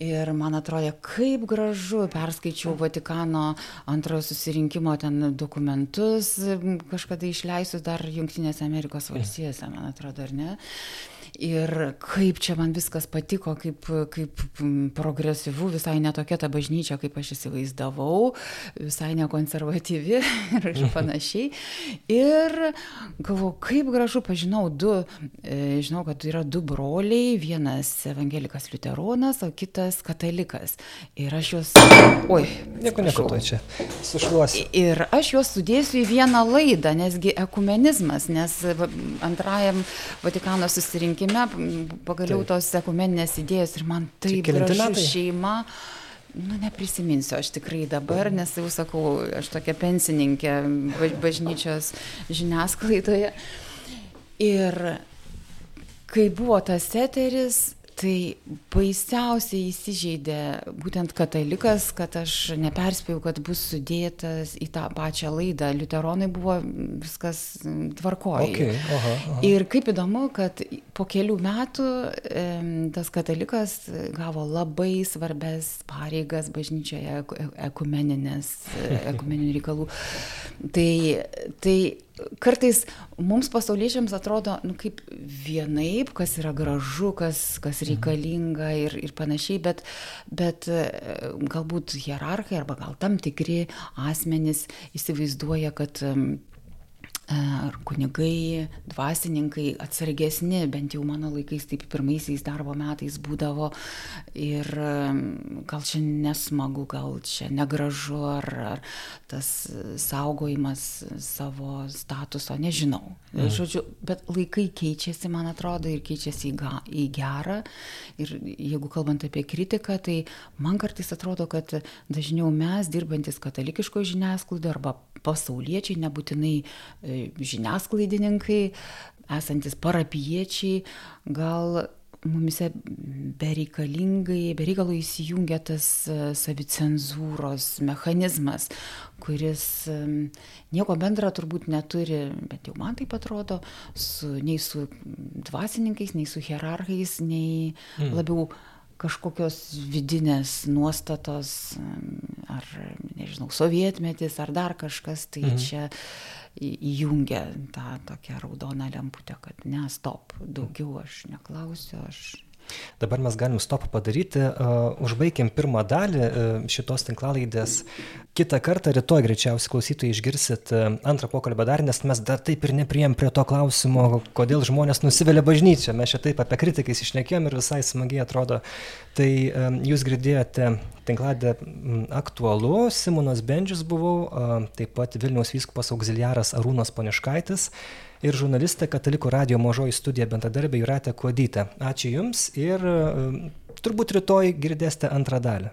Speaker 3: Ir man atrodė, kaip gražu, perskaičiau Vatikano antrojo susirinkimo ten dokumentus, kažkada išleisiu dar Junktinėse Amerikos valstijose, man atrodo, ar ne ir kaip čia man viskas patiko, kaip, kaip progresyvu, visai netokia ta bažnyčia, kaip aš įsivaizdavau, visai nekonservatyvi [laughs] ir panašiai. Ir galvoju, kaip gražu, pažinau du, e, žinau, kad yra du broliai, vienas evangelikas liuteronas, o kitas katalikas. Ir aš juos...
Speaker 1: Oi. Nieko, nieko, to čia. Sušluosiu.
Speaker 3: Ir aš juos sudėsiu į vieną laidą, nesgi ekumenizmas, nes antrajam Vatikano susirinkimui susitikime pagaliau tos ekumeninės idėjos ir man taip graži šeima. Nu, neprisiminsiu aš tikrai dabar, nes jau sakau, aš tokia pensininkė bažnyčios žiniasklaidoje. Ir kai buvo tas eteris, tai baisiausiai įsižeidė būtent katalikas, kad aš neperspėjau, kad bus sudėtas į tą pačią laidą. Liuteronai buvo viskas
Speaker 1: aha.
Speaker 3: Ir kaip įdomu, kad po kelių metų tas katalikas gavo labai svarbes pareigas bažnyčioje ekumeninės, [laughs] ekumeninių reikalų. Tai, tai kartais mums pasauliečiams atrodo, nu, kaip vienaip, kas yra gražu, kas, kas mhm. reikalinga ir, ir panašiai, bet, bet e, galbūt hierarchai arba gal tam tikri asmenys įsivaizduoja, kad ar kunigai, dvasininkai atsargesni, bent jau mano laikais, taip pirmaisiais darbo metais būdavo ir gal čia nesmagu, gal čia negražu, ar, ar tas saugojimas savo statuso, nežinau. Mhm. Žodžiu, bet laikai keičiasi, man atrodo, ir keičiasi į, ga, į gerą. Ir jeigu kalbant apie kritiką, tai man kartais atrodo, kad dažniau mes, dirbantis katalikiškoje žiniasklaidoje arba pasauliečiai, nebūtinai e, žiniasklaidininkai, esantis parapiečiai, gal mumise bereikalingai, bereikalo įsijungia tas e, savicenzūros mechanizmas, kuris e, nieko bendra turbūt neturi, bet jau man taip atrodo, su, nei su dvasininkais, nei su hierarchais, nei mm. labiau kažkokios vidinės nuostatos, ar, nežinau, sovietmetis, ar dar kažkas, tai mhm. čia įjungia tą tokią raudoną lemputę, kad ne, stop, daugiau aš neklausiu, aš
Speaker 1: Dabar mes galim stop padaryti, uh, užbaigiam pirmą dalį uh, šitos tinklalaidės. Kita kartą, rytoj greičiausiai klausytojai išgirsit uh, antrą pokalbę dar, nes mes dar taip ir nepriem prie to klausimo, kodėl žmonės nusivelia bažnyčią. Mes čia taip apie kritikais išnekėjom ir visai smagiai atrodo. Tai jūs girdėjote tinkladę aktualu, Simonas Bendžius buvau, taip pat Vilniaus vyskupas auxiliaras Arūnas Poniškaitis ir žurnalistė Katalikų radio mažoji studija bendradarbė Juratė Kuodytė. Ačiū Jums ir turbūt rytoj girdėsite antrą dalį.